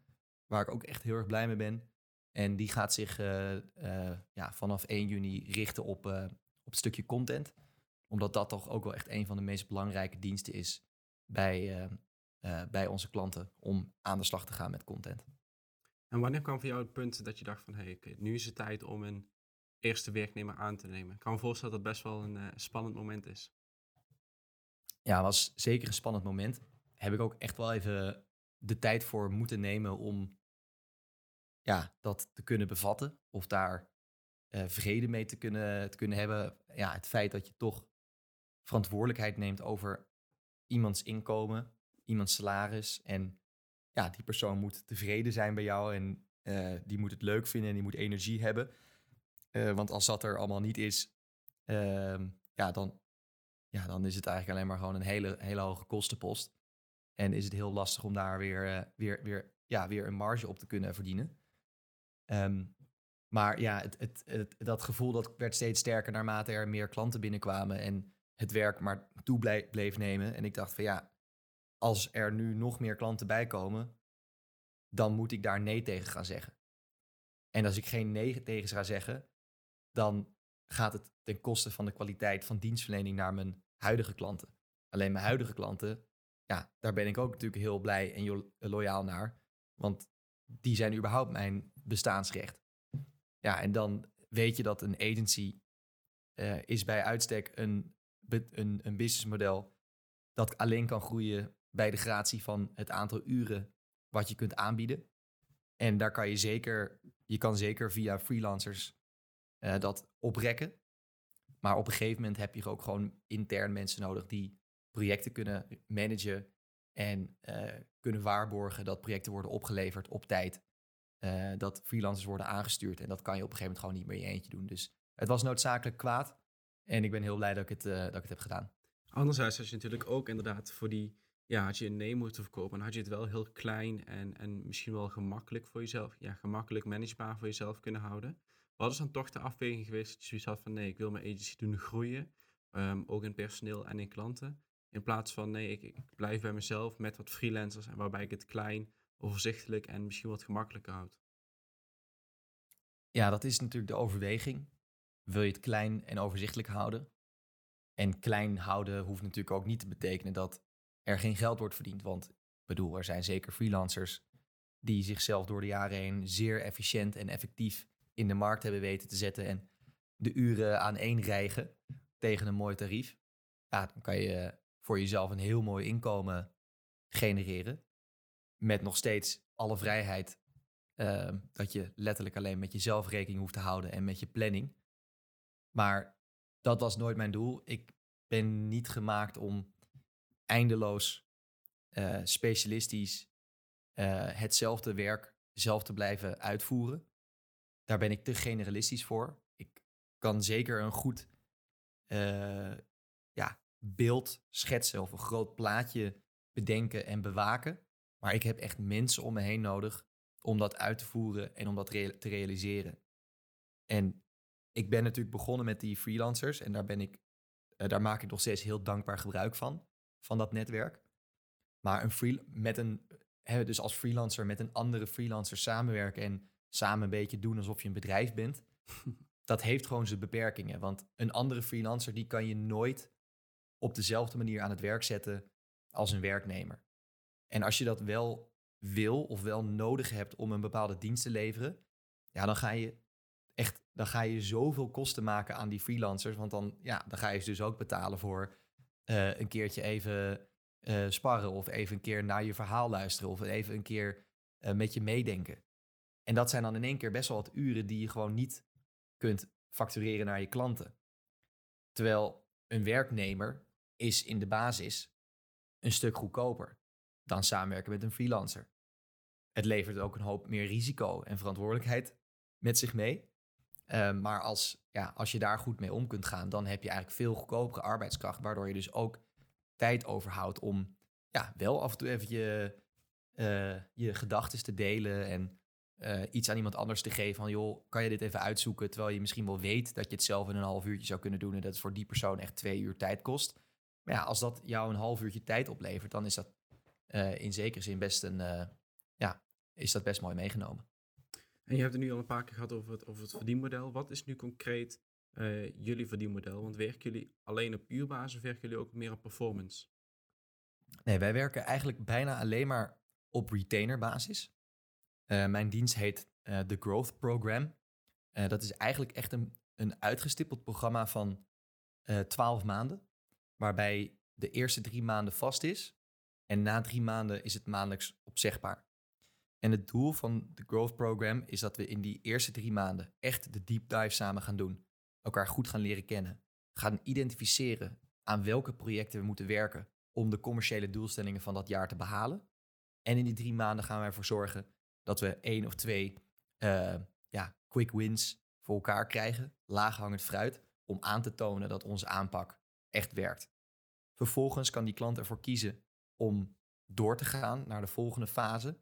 waar ik ook echt heel erg blij mee ben. En die gaat zich eh, eh, ja, vanaf 1 juni richten op, eh, op het stukje content. Omdat dat toch ook wel echt een van de meest belangrijke diensten is bij, bij onze klanten om aan de slag te gaan met content. En wanneer kwam voor jou het punt dat je dacht van, hé, hey, nu is het tijd om een eerste werknemer aan te nemen? Ik kan me voorstellen dat dat best wel een spannend moment is. Ja, was zeker een spannend moment. Heb ik ook echt wel even de tijd voor moeten nemen om ja, dat te kunnen bevatten. Of daar eh, vrede mee te kunnen, te kunnen hebben. Ja, het feit dat je toch verantwoordelijkheid neemt over iemands inkomen, iemands salaris. En ja, die persoon moet tevreden zijn bij jou en eh, die moet het leuk vinden en die moet energie hebben. Eh, want als dat er allemaal niet is, ehm, ja, dan, ja, dan is het eigenlijk alleen maar gewoon een hele, hele hoge kostenpost. En is het heel lastig om daar weer, weer, weer, ja, weer een marge op te kunnen verdienen. Ehm, maar ja, het, het, dat gevoel dat werd steeds sterker naarmate er meer klanten binnenkwamen en het werk maar toe bleef nemen. En ik dacht van ja, als er nu nog meer klanten bij komen, dan moet ik daar nee tegen gaan zeggen. En als ik geen nee tegen ga zeggen, dan gaat het ten koste van de kwaliteit van dienstverlening naar mijn huidige klanten. Alleen mijn huidige klanten, ja, daar ben ik ook natuurlijk heel blij en loyaal naar. Want die zijn überhaupt mijn bestaansrecht. Ja, en dan weet je dat een agency eh, is bij uitstek een, een, een businessmodel dat alleen kan groeien bij de gratie van het aantal uren wat je kunt aanbieden. En daar kan je zeker, je kan zeker via freelancers eh, dat oprekken. Maar op een gegeven moment heb je ook gewoon intern mensen nodig die projecten kunnen managen en eh, kunnen waarborgen dat projecten worden opgeleverd op tijd. Eh, dat freelancers worden aangestuurd. En dat kan je op een gegeven moment gewoon niet meer in je eentje doen. Dus het was noodzakelijk kwaad. En ik ben heel blij dat ik het, eh, dat ik het heb gedaan. Anderzijds had je natuurlijk ook inderdaad voor die, ja, had je een nee moeten verkopen, dan had je het wel heel klein en, en misschien wel gemakkelijk voor jezelf, ja, gemakkelijk managebaar voor jezelf kunnen houden. Wat is dan toch de afweging geweest dat je zoiets had van nee, ik wil mijn agency doen groeien, ehm, ook in personeel en in klanten, in plaats van nee, ik, ik blijf bij mezelf met wat freelancers en waarbij ik het klein, overzichtelijk en misschien wat gemakkelijker houd. Ja, dat is natuurlijk de overweging. Wil je het klein en overzichtelijk houden? En klein houden hoeft natuurlijk ook niet te betekenen dat er geen geld wordt verdiend. Want ik bedoel, er zijn zeker freelancers die zichzelf door de jaren heen zeer efficiënt en effectief in de markt hebben weten te zetten en de uren aan één rijgen tegen een mooi tarief. Ja, dan kan je voor jezelf een heel mooi inkomen genereren. Met nog steeds alle vrijheid eh, dat je letterlijk alleen met jezelf rekening hoeft te houden en met je planning. Maar dat was nooit mijn doel. Ik ben niet gemaakt om eindeloos eh, specialistisch eh, hetzelfde werk zelf te blijven uitvoeren. Daar ben ik te generalistisch voor. Ik kan zeker een goed eh, ja, beeld schetsen of een groot plaatje bedenken en bewaken. Maar ik heb echt mensen om me heen nodig om dat uit te voeren en om dat te realiseren. En ik ben natuurlijk begonnen met die freelancers en daar ben ik, eh, daar maak ik nog steeds heel dankbaar gebruik van, van dat netwerk. Maar een free, met een, hè, dus als freelancer met een andere freelancer samenwerken en samen een beetje doen alsof je een bedrijf bent, dat heeft gewoon zijn beperkingen. Want een andere freelancer die kan je nooit op dezelfde manier aan het werk zetten als een werknemer. En als je dat wel wil of wel nodig hebt om een bepaalde dienst te leveren, ja, dan ga je echt, dan ga je zoveel kosten maken aan die freelancers, want dan, ja, dan ga je ze dus ook betalen voor eh, een keertje even eh, sparren of even een keer naar je verhaal luisteren of even een keer eh, met je meedenken. En dat zijn dan in één keer best wel wat uren die je gewoon niet kunt factureren naar je klanten. Terwijl een werknemer is in de basis een stuk goedkoper dan samenwerken met een freelancer. Het levert ook een hoop meer risico en verantwoordelijkheid met zich mee. Uh, maar als, ja, als je daar goed mee om kunt gaan, dan heb je eigenlijk veel goedkopere arbeidskracht, waardoor je dus ook tijd overhoudt om ja, wel af en toe even je, uh, je gedachten te delen en uh, iets aan iemand anders te geven van joh, kan je dit even uitzoeken, terwijl je misschien wel weet dat je het zelf in een half uurtje zou kunnen doen en dat het voor die persoon echt twee uur tijd kost. Maar ja, als dat jou een half uurtje tijd oplevert, dan is dat uh, in zekere zin best een, uh, ja, is dat best mooi meegenomen. En je hebt het nu al een paar keer gehad over het, over het verdienmodel. Wat is nu concreet uh, jullie verdienmodel? Want werken jullie alleen op uurbasis of werken jullie ook meer op performance? Nee, wij werken eigenlijk bijna alleen maar op retainerbasis. Mijn dienst heet The Growth Program. dat is eigenlijk echt een, een uitgestippeld programma van 12 maanden. Waarbij de eerste drie maanden vast is. En na drie maanden is het maandelijks opzegbaar. En het doel van de Growth Program is dat we in die eerste drie maanden echt de deep dive samen gaan doen. Elkaar goed gaan leren kennen. Gaan identificeren aan welke projecten we moeten werken om de commerciële doelstellingen van dat jaar te behalen. En in die drie maanden gaan wij ervoor zorgen dat we één of twee uh, ja, quick wins voor elkaar krijgen, laaghangend fruit, om aan te tonen dat onze aanpak echt werkt. Vervolgens kan die klant ervoor kiezen om door te gaan naar de volgende fase.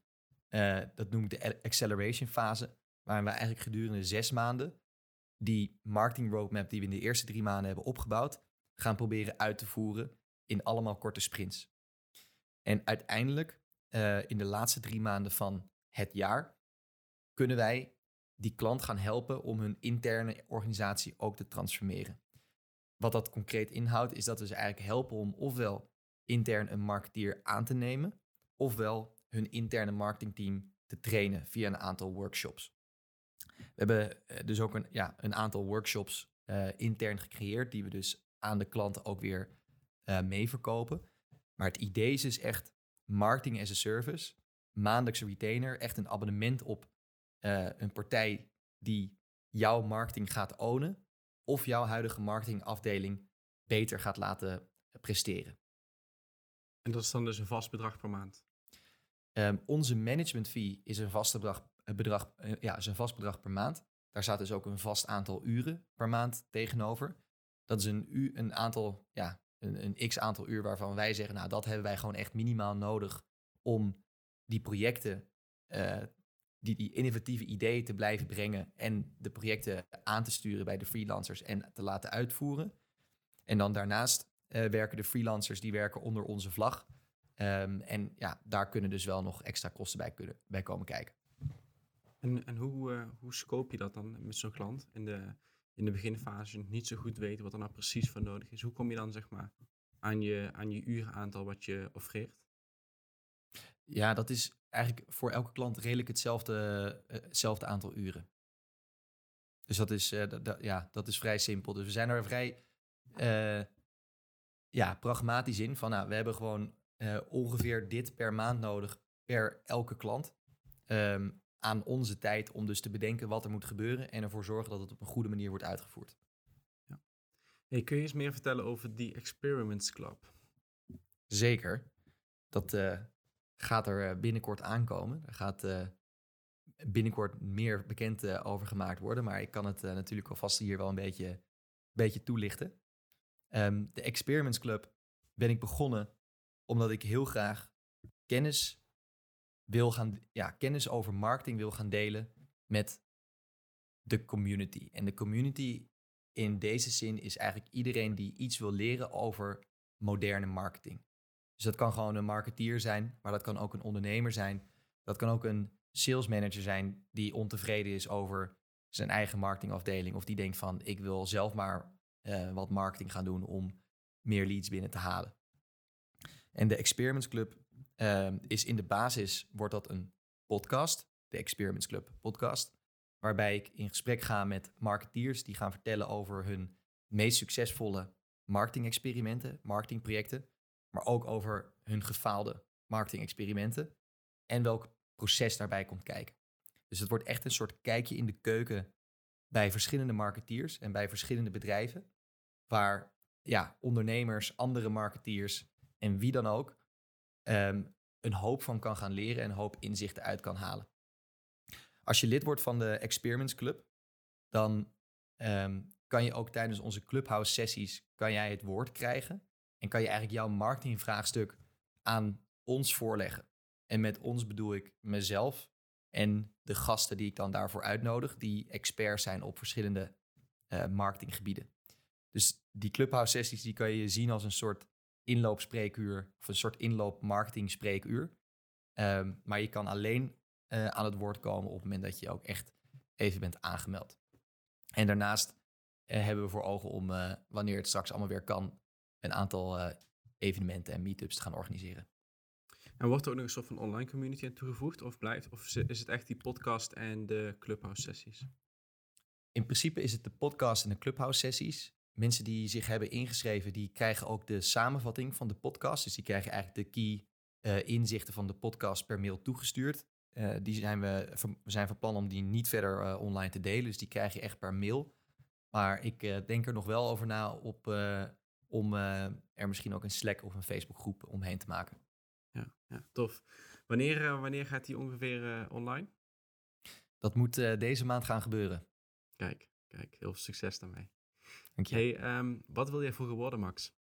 Uh, dat noem ik de acceleration fase, waarin we eigenlijk gedurende zes maanden die marketing roadmap die we in de eerste drie maanden hebben opgebouwd, gaan proberen uit te voeren in allemaal korte sprints. En uiteindelijk, uh, in de laatste drie maanden van het jaar, kunnen wij die klant gaan helpen om hun interne organisatie ook te transformeren. Wat dat concreet inhoudt, is dat we ze eigenlijk helpen om ofwel intern een marketeer aan te nemen, ofwel hun interne marketingteam te trainen via een aantal workshops. We hebben eh, dus ook een, ja, een aantal workshops uh, intern gecreëerd, die we dus aan de klanten ook weer uh, mee verkopen. Maar het idee is dus echt marketing as a service, maandelijkse retainer, echt een abonnement op een partij die jouw marketing gaat ownen of jouw huidige marketingafdeling beter gaat laten presteren. En dat is dan dus een vast bedrag per maand? Um, onze management fee is een, vast bedrag, bedrag, uh, ja, is een vast bedrag per maand. Daar staat dus ook een vast aantal uren per maand tegenover. Dat is een, u, een aantal, ja, een, een x aantal uur waarvan wij zeggen, nou dat hebben wij gewoon echt minimaal nodig om die projecten, uh, die, die innovatieve ideeën te blijven brengen en de projecten aan te sturen bij de freelancers en te laten uitvoeren. En dan daarnaast uh, werken de freelancers die werken onder onze vlag. Um, en ja, daar kunnen dus wel nog extra kosten bij, kunnen, bij komen kijken. En, en hoe, uh, hoe scope je dat dan met zo'n klant in de, in de beginfase niet zo goed weten wat er nou precies voor nodig is? Hoe kom je dan zeg maar aan je, aan je urenaantal wat je offreert? Ja, dat is eigenlijk voor elke klant redelijk hetzelfde, uh, hetzelfde aantal uren. Dus dat is, uh, ja, dat is vrij simpel. Dus we zijn er vrij ja, pragmatisch in. Van nou, we hebben gewoon uh, ongeveer dit per maand nodig per elke klant. Um, aan onze tijd om dus te bedenken wat er moet gebeuren en ervoor zorgen dat het op een goede manier wordt uitgevoerd. Ja. Hey, kun je eens meer vertellen over die Experiments Club? Zeker. Dat uh, gaat er eh, binnenkort aankomen. Er gaat uh, binnenkort meer bekend over gemaakt worden, maar ik kan het natuurlijk alvast hier wel een beetje, beetje toelichten. Um, de Experiments Club ben ik begonnen omdat ik heel graag kennis wil gaan, ja, kennis over marketing wil gaan delen met de community. En de community in deze zin is eigenlijk iedereen die iets wil leren over moderne marketing. Dus dat kan gewoon een marketeer zijn, maar dat kan ook een ondernemer zijn. Dat kan ook een sales manager zijn die ontevreden is over zijn eigen marketingafdeling. Of die denkt van ik wil zelf maar uh, wat marketing gaan doen om meer leads binnen te halen. En de Experiments Club uh, is in de basis, wordt dat een podcast, de Experiments Club podcast, waarbij ik in gesprek ga met marketeers die gaan vertellen over hun meest succesvolle marketing-experimenten, marketingprojecten, maar ook over hun gefaalde marketing-experimenten en welk proces daarbij komt kijken. Dus het wordt echt een soort kijkje in de keuken bij verschillende marketeers en bij verschillende bedrijven, waar ja, ondernemers, andere marketeers en wie dan ook um, een hoop van kan gaan leren en een hoop inzichten uit kan halen. Als je lid wordt van de Experiments Club, dan um, kan je ook tijdens onze Clubhouse sessies kan jij het woord krijgen en kan je eigenlijk jouw marketingvraagstuk aan ons voorleggen. En met ons bedoel ik mezelf en de gasten die ik dan daarvoor uitnodig, die experts zijn op verschillende uh, marketinggebieden. Dus die Clubhouse sessies die kan je zien als een soort inloopspreekuur of een soort inloop marketing spreekuur. Um, maar je kan alleen eh, aan het woord komen op het moment dat je ook echt even bent aangemeld. En daarnaast eh, hebben we voor ogen om, eh, wanneer het straks allemaal weer kan, een aantal evenementen en meetups te gaan organiseren. En wordt er ook nog een soort van online community aan toegevoegd? Of, blijft, of is het echt die podcast en de clubhouse sessies? In principe is het de podcast en de clubhouse sessies. Mensen die zich hebben ingeschreven, die krijgen ook de samenvatting van de podcast. Dus die krijgen eigenlijk de key eh, inzichten van de podcast per mail toegestuurd. Eh, die zijn we, we zijn van plan om die niet verder eh, online te delen. Dus die krijg je echt per mail. Maar ik denk er nog wel over na op, om er misschien ook een Slack of een Facebook groep omheen te maken. Ja, ja tof. Wanneer, wanneer gaat die ongeveer online? Dat moet deze maand gaan gebeuren. Kijk, kijk, heel veel succes daarmee. Dank je. Hey, ehm, wat wil jij vroeger worden, Max?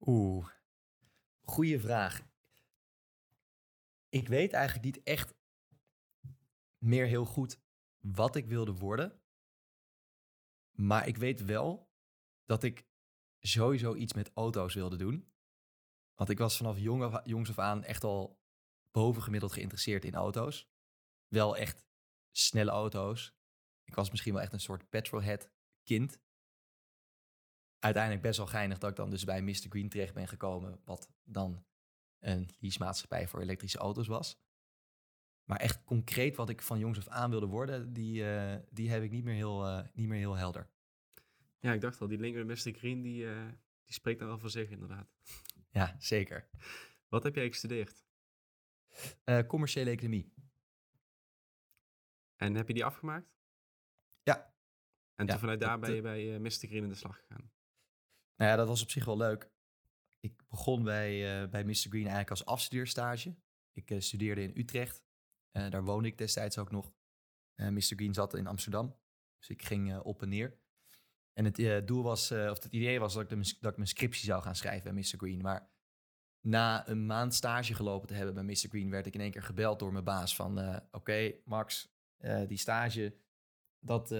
Oeh, goeie vraag. Ik weet eigenlijk niet echt meer heel goed wat ik wilde worden. Maar ik weet wel dat ik sowieso iets met auto's wilde doen. Want ik was vanaf jong af, jongs af aan echt al bovengemiddeld geïnteresseerd in auto's. Wel echt snelle auto's. Ik was misschien wel echt een soort petrolhead kind uiteindelijk best wel geinig dat ik dan dus bij Mr. Green terecht ben gekomen. Wat dan een leasemaatschappij voor elektrische auto's was. Maar echt concreet wat ik van jongs af aan wilde worden, die, eh, die heb ik niet meer, heel, eh, niet meer heel helder. Ja, ik dacht al, die link met Mr. Green, die, eh, die spreekt dan wel voor zich inderdaad. Ja, zeker. Wat heb jij gestudeerd? Commerciële economie. En heb je die afgemaakt? Ja. En Ja, toen vanuit daar ben je bij eh, Mr. Green in de slag gegaan. Nou ja, dat was op zich wel leuk. Ik begon bij, eh, bij Mr. Green eigenlijk als afstudeerstage. Ik eh, studeerde in Utrecht. Daar woonde ik destijds ook nog. Mr. Green zat in Amsterdam. Dus ik ging op en neer. En het doel was, of het idee was dat ik, de, dat ik mijn scriptie zou gaan schrijven bij Mr. Green. Maar na een maand stage gelopen te hebben bij Mr. Green, werd ik in één keer gebeld door mijn baas van... Oké, Max, die stage, dat,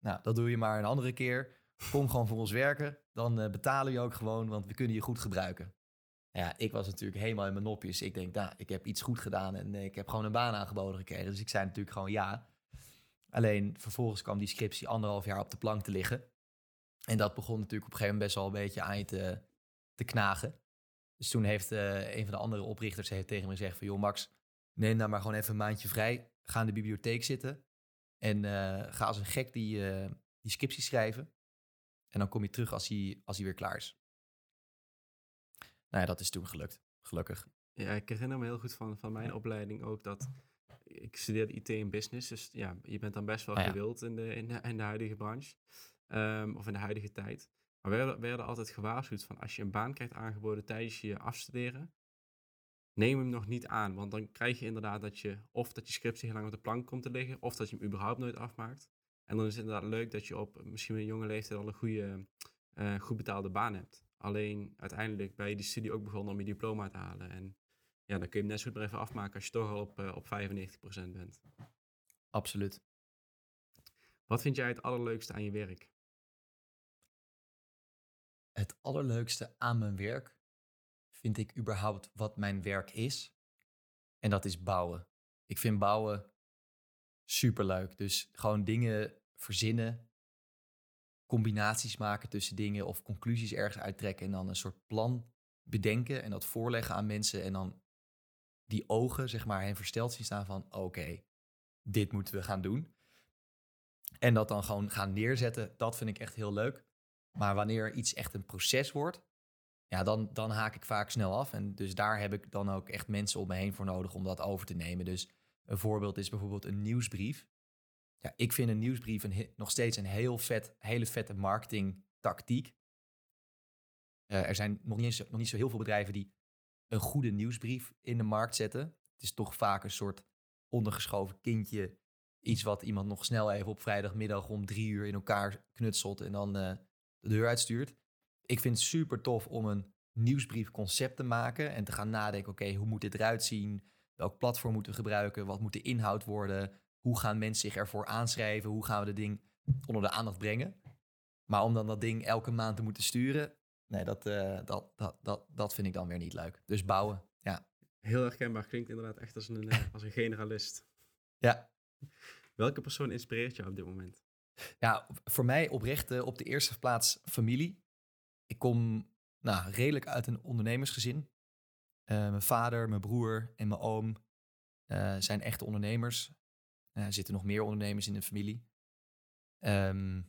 nou, dat doe je maar een andere keer. Kom gewoon voor ons werken. Dan eh, betalen we je ook gewoon, want we kunnen je goed gebruiken. Ja, ik was natuurlijk helemaal in mijn nopjes. Ik denk, nou, ik heb iets goed gedaan en eh, ik heb gewoon een baan aangeboden gekregen. Dus ik zei natuurlijk gewoon ja. Alleen vervolgens kwam die scriptie anderhalf jaar op de plank te liggen. En dat begon natuurlijk op een gegeven moment best wel een beetje aan je te, te knagen. Dus toen heeft eh, een van de andere oprichters heeft tegen me gezegd van... joh Max, neem nou maar gewoon even een maandje vrij. Ga in de bibliotheek zitten. En eh, ga als een gek die, eh, die scriptie schrijven. En dan kom je terug als hij, als hij weer klaar is. Nou ja, dat is toen gelukt. Gelukkig. Ja, ik herinner me heel goed van, van mijn opleiding ook dat ik studeerde IT en business. Dus ja, je bent dan best wel Ah ja. gewild in de, in, de, in de huidige branche. Ehm, of in de huidige tijd. Maar we werden, we werden altijd gewaarschuwd van als je een baan krijgt aangeboden tijdens je afstuderen, neem hem nog niet aan. Want dan krijg je inderdaad dat je of dat je scriptie heel lang op de plank komt te liggen, of dat je hem überhaupt nooit afmaakt. En dan is het inderdaad leuk dat je op misschien een jonge leeftijd al een goede, eh, goed betaalde baan hebt. Alleen uiteindelijk ben je die studie ook begonnen om je diploma te halen. En ja, dan kun je hem net zo goed maar even afmaken als je toch al op, eh, op 95% bent. Absoluut. Wat vind jij het allerleukste aan je werk? Het allerleukste aan mijn werk vind ik überhaupt wat mijn werk is. En dat is bouwen. Ik vind bouwen superleuk. Dus gewoon dingen verzinnen, combinaties maken tussen dingen of conclusies ergens uittrekken en dan een soort plan bedenken en dat voorleggen aan mensen en dan die ogen zeg maar hen versteld zien staan van oké, dit moeten we gaan doen. En dat dan gewoon gaan neerzetten, dat vind ik echt heel leuk. Maar wanneer iets echt een proces wordt, ja, dan, dan haak ik vaak snel af. En dus daar heb ik dan ook echt mensen om me heen voor nodig om dat over te nemen. Dus een voorbeeld is bijvoorbeeld een nieuwsbrief. Ja, ik vind een nieuwsbrief een, nog steeds een heel vet, hele vette marketingtactiek. Eh, er zijn nog niet, eens, nog niet zo heel veel bedrijven die een goede nieuwsbrief in de markt zetten. Het is toch vaak een soort ondergeschoven kindje. Iets wat iemand nog snel even op vrijdagmiddag om drie uur in elkaar knutselt en dan eh, de deur uitstuurt. Ik vind het super tof om een nieuwsbriefconcept te maken en te gaan nadenken, oké, hoe moet dit eruit zien? Welk platform moeten we gebruiken? Wat moet de inhoud worden? Hoe gaan mensen zich ervoor aanschrijven? Hoe gaan we het ding onder de aandacht brengen? Maar om dan dat ding elke maand te moeten sturen, nee, dat, eh, dat, dat, dat, dat vind ik dan weer niet leuk. Dus bouwen, ja. Heel herkenbaar. Klinkt inderdaad echt als een, eh, als een generalist. Ja. Welke persoon inspireert jou op dit moment? Ja, voor mij oprecht op de eerste plaats familie. Ik kom nou, redelijk uit een ondernemersgezin. Eh, mijn vader, mijn broer en mijn oom eh, zijn echte ondernemers. Eh, er zitten nog meer ondernemers in de familie. Ehm,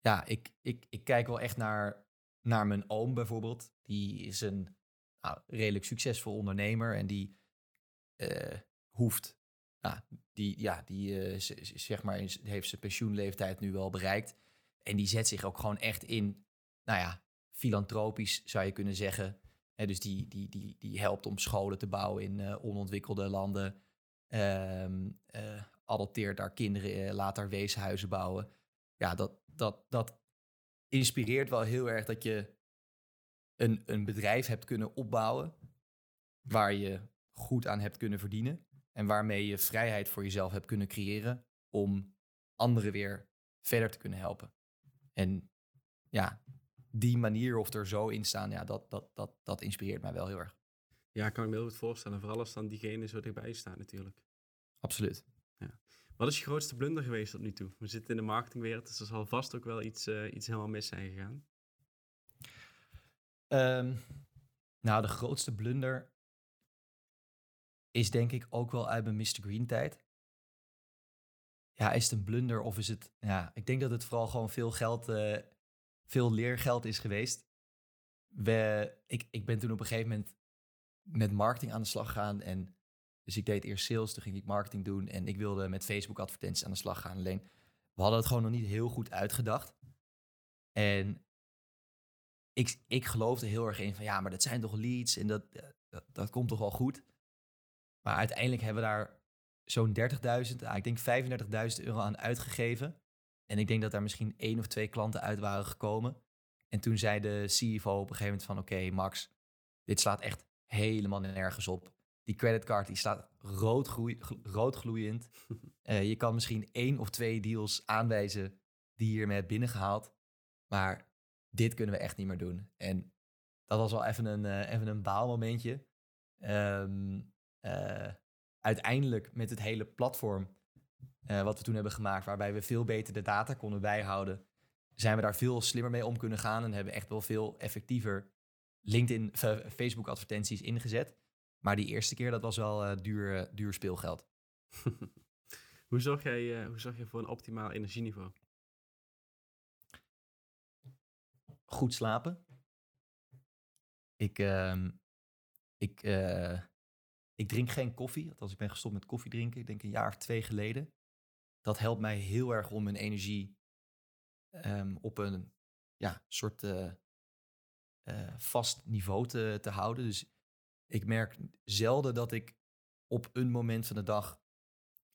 ja, ik, ik, ik kijk wel echt naar, naar mijn oom bijvoorbeeld. Die is een nou, redelijk succesvol ondernemer en die hoeft, nou, die, ja, die z- zeg maar, heeft zijn pensioenleeftijd nu wel bereikt. En die zet zich ook gewoon echt in, nou ja, filantropisch zou je kunnen zeggen. Dus die, die, die, die helpt om scholen te bouwen in eh, onontwikkelde landen. Ehm, eh, adopteert daar kinderen, eh, laat daar weeshuizen bouwen. Ja, dat, dat, dat inspireert wel heel erg dat je een, een bedrijf hebt kunnen opbouwen waar je goed aan hebt kunnen verdienen en waarmee je vrijheid voor jezelf hebt kunnen creëren om anderen weer verder te kunnen helpen. En ja, die manier of er zo in staan, ja, dat, dat, dat, dat inspireert mij wel heel erg. Ja, kan ik me heel goed voorstellen. Vooral als dan diegene zo dichtbij staat natuurlijk. Absoluut. Wat is je grootste blunder geweest tot nu toe? We zitten in de marketingwereld, dus er zal vast ook wel iets, eh, iets helemaal mis zijn gegaan. Ehm, nou, de grootste blunder is denk ik ook wel uit mijn Mr. Green tijd. Ja, is het een blunder of is het... Ja, ik denk dat het vooral gewoon veel geld, eh, veel leergeld is geweest. We, ik, ik ben toen op een gegeven moment met marketing aan de slag gegaan. En dus ik deed eerst sales, toen ging ik marketing doen. En ik wilde met Facebook advertenties aan de slag gaan. Alleen, we hadden het gewoon nog niet heel goed uitgedacht. En ik, ik geloofde heel erg in van ja, maar dat zijn toch leads en dat, eh, dat, dat komt toch wel goed. Maar uiteindelijk hebben we daar zo'n 30.000, ah, ik denk 35.000 euro aan uitgegeven. En ik denk dat daar misschien één of twee klanten uit waren gekomen. En toen zei de CFO op een gegeven moment van oké Max, dit slaat echt helemaal nergens op. Die creditcard die staat rood, groei, gl- rood gloeiend. Eh, je kan misschien één of twee deals aanwijzen die je hiermee hebt binnengehaald. Maar dit kunnen we echt niet meer doen. En dat was wel even een, eh, even een baalmomentje. Ehm, eh, uiteindelijk met het hele platform eh, wat we toen hebben gemaakt, waarbij we veel beter de data konden bijhouden, zijn we daar veel slimmer mee om kunnen gaan en hebben echt wel veel effectiever LinkedIn, Facebook advertenties ingezet. Maar die eerste keer, dat was wel eh, duur, eh, duur speelgeld. hoe, zorg jij, hoe zorg je voor een optimaal energieniveau? goed slapen. Ik, ehm, ik, ik drink geen koffie. Althans, ik ben gestopt met koffie drinken. Ik denk een jaar of twee geleden. Dat helpt mij heel erg om mijn energie ehm, op een ja, soort eh, eh, vast niveau te, te houden. Dus ik merk zelden dat ik op een moment van de dag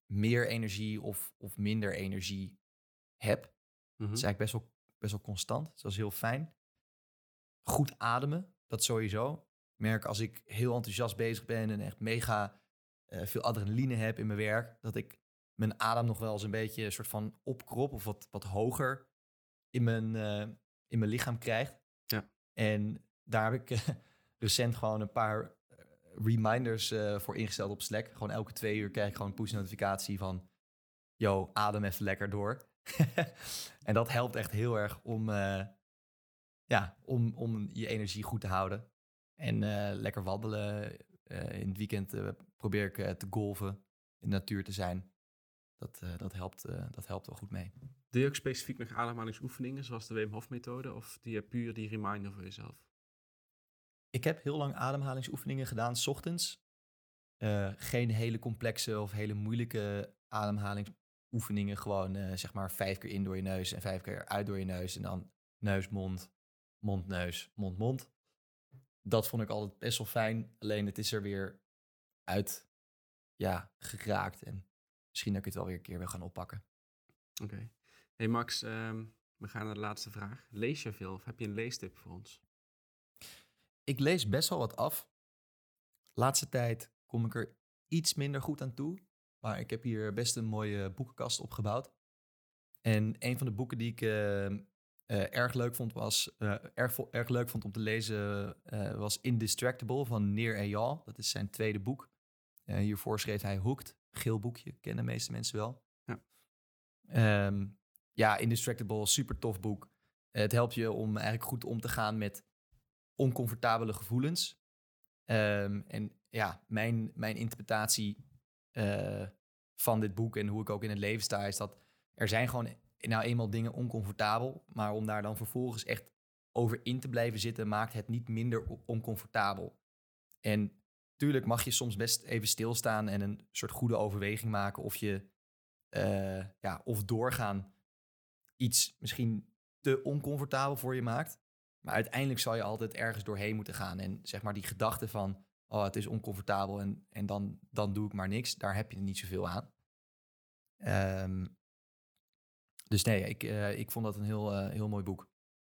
meer energie of, of minder energie heb. Mhm. Het is eigenlijk best wel, best wel constant. Dus dat is heel fijn. Goed ademen, dat sowieso. Merk als ik heel enthousiast bezig ben en echt mega eh, veel adrenaline heb in mijn werk, dat ik mijn adem nog wel eens een beetje een soort van opkrop of wat, wat hoger in mijn, eh, in mijn lichaam krijg. Ja. En daar heb ik eh, recent gewoon een paar reminders voor ingesteld op Slack. Gewoon elke twee uur krijg ik gewoon een push notificatie van, yo, adem even lekker door. en dat helpt echt heel erg om, ja, om, om je energie goed te houden. En eh, lekker wandelen. Eh, in het weekend eh, probeer ik te golven, in de natuur te zijn. Dat, dat, helpt, dat helpt wel goed mee. Doe je ook specifiek nog ademhalingsoefeningen, zoals de Wim Hof methode, of doe je puur die reminder voor jezelf? Ik heb heel lang ademhalingsoefeningen gedaan, 's ochtends. Geen hele complexe of hele moeilijke ademhalingsoefeningen. Gewoon zeg maar vijf keer in door je neus en vijf keer uit door je neus. En dan neus, mond, mond, neus, mond, mond. Dat vond ik altijd best wel fijn. Alleen het is er weer uit ja, geraakt. En misschien dat ik het wel weer een keer wil gaan oppakken. Oké. Hey Max, ehm, we gaan naar de laatste vraag. Lees je veel of heb je een leestip voor ons? Ik lees best wel wat af. Laatste tijd kom ik er iets minder goed aan toe. Maar ik heb hier best een mooie boekenkast opgebouwd. En een van de boeken die ik eh, eh, erg leuk vond was, eh, erg, erg leuk vond om te lezen, eh, was Indistractable van Neer Eyal. Dat is zijn tweede boek. Hiervoor schreef hij Hooked, geel boekje, kennen de meeste mensen wel. Ja. Ehm, ja, Indistractable, super tof boek. het helpt je om eigenlijk goed om te gaan met oncomfortabele gevoelens. Ehm, en ja, mijn, mijn interpretatie van dit boek en hoe ik ook in het leven sta, is dat er zijn gewoon nou eenmaal dingen oncomfortabel. Maar om daar dan vervolgens echt over in te blijven zitten, maakt het niet minder oncomfortabel. En tuurlijk mag je soms best even stilstaan en een soort goede overweging maken of je eh, ja, of doorgaan iets misschien te oncomfortabel voor je maakt. Maar uiteindelijk zal je altijd ergens doorheen moeten gaan. En zeg maar die gedachte van, oh het is oncomfortabel en, en dan, dan doe ik maar niks. Daar heb je niet zoveel aan. Ehm, dus nee, ik, eh, ik vond dat een heel, eh, heel mooi boek.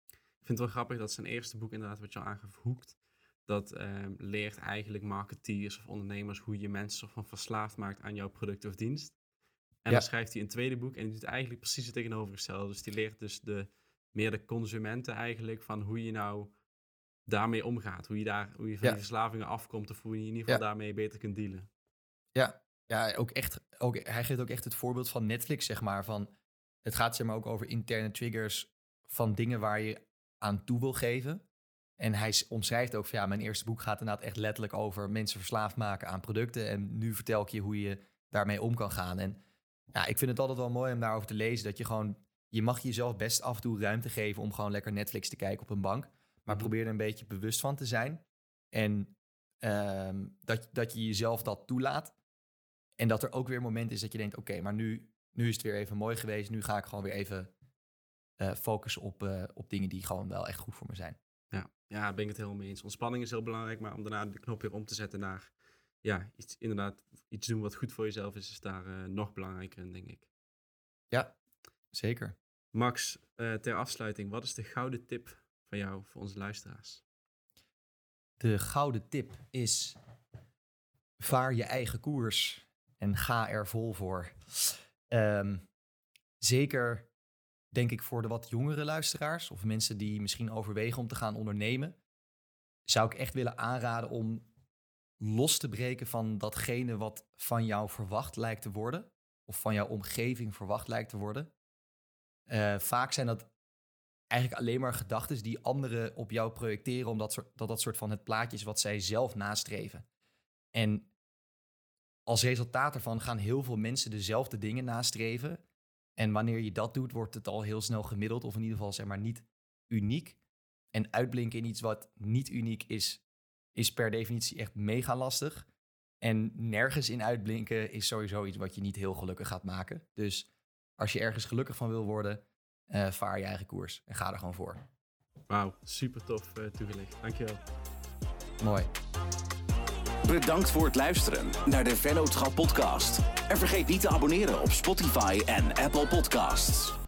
Ik vind het wel grappig dat zijn eerste boek, inderdaad, wat je al aangaf, Hoekt, dat ehm, leert eigenlijk marketeers of ondernemers hoe je mensen van verslaafd maakt aan jouw product of dienst. En Ja. dan schrijft hij een tweede boek en die doet eigenlijk precies het tegenovergestelde. Dus die leert dus de, meer de consumenten eigenlijk van hoe je nou daarmee omgaat. Hoe je, daar, hoe je van Ja. die verslavingen afkomt of hoe je in ieder geval Ja. daarmee beter kunt dealen. Ja, ja ook echt, ook, hij geeft ook echt het voorbeeld van Netflix, zeg maar. Van, het gaat zeg maar ook over interne triggers van dingen waar je aan toe wil geven. En hij omschrijft ook van ja, mijn eerste boek gaat inderdaad echt letterlijk over mensen verslaafd maken aan producten. En nu vertel ik je hoe je daarmee om kan gaan. En ja, ik vind het altijd wel mooi om daarover te lezen. Dat je gewoon, je mag jezelf best af en toe ruimte geven om gewoon lekker Netflix te kijken op een bank. Maar Mhm. probeer er een beetje bewust van te zijn. En ehm, dat, dat je jezelf dat toelaat. En dat er ook weer een moment is dat je denkt: oké, maar nu, nu is het weer even mooi geweest. Nu ga ik gewoon weer even eh, focussen op, eh, op dingen die gewoon wel echt goed voor me zijn. Ja, ja, daar ben ik het helemaal mee eens. Ontspanning is heel belangrijk, maar om daarna de knop weer om te zetten naar ja, iets, inderdaad iets doen wat goed voor jezelf is, is daar eh, nog belangrijker in, denk ik. Ja, zeker. Max, ter afsluiting, wat is de gouden tip van jou voor onze luisteraars? De gouden tip is: vaar je eigen koers en ga er vol voor. Ehm, zeker, denk ik, voor de wat jongere luisteraars of mensen die misschien overwegen om te gaan ondernemen, zou ik echt willen aanraden om los te breken van datgene wat van jou verwacht lijkt te worden, of van jouw omgeving verwacht lijkt te worden. Eh, vaak zijn dat eigenlijk alleen maar gedachten die anderen op jou projecteren, omdat dat dat soort van het plaatje is wat zij zelf nastreven. En als resultaat daarvan gaan heel veel mensen dezelfde dingen nastreven. En wanneer je dat doet, wordt het al heel snel gemiddeld, of in ieder geval zeg maar niet uniek. En uitblinken in iets wat niet uniek is, is per definitie echt mega lastig. En nergens in uitblinken is sowieso iets wat je niet heel gelukkig gaat maken. Dus als je ergens gelukkig van wil worden, eh, vaar je eigen koers en ga er gewoon voor. Wauw, super tof eh, toegelicht. Dankjewel. Mooi. Bedankt voor het luisteren naar de Vennootschap podcast. En vergeet niet te abonneren op Spotify en Apple Podcasts.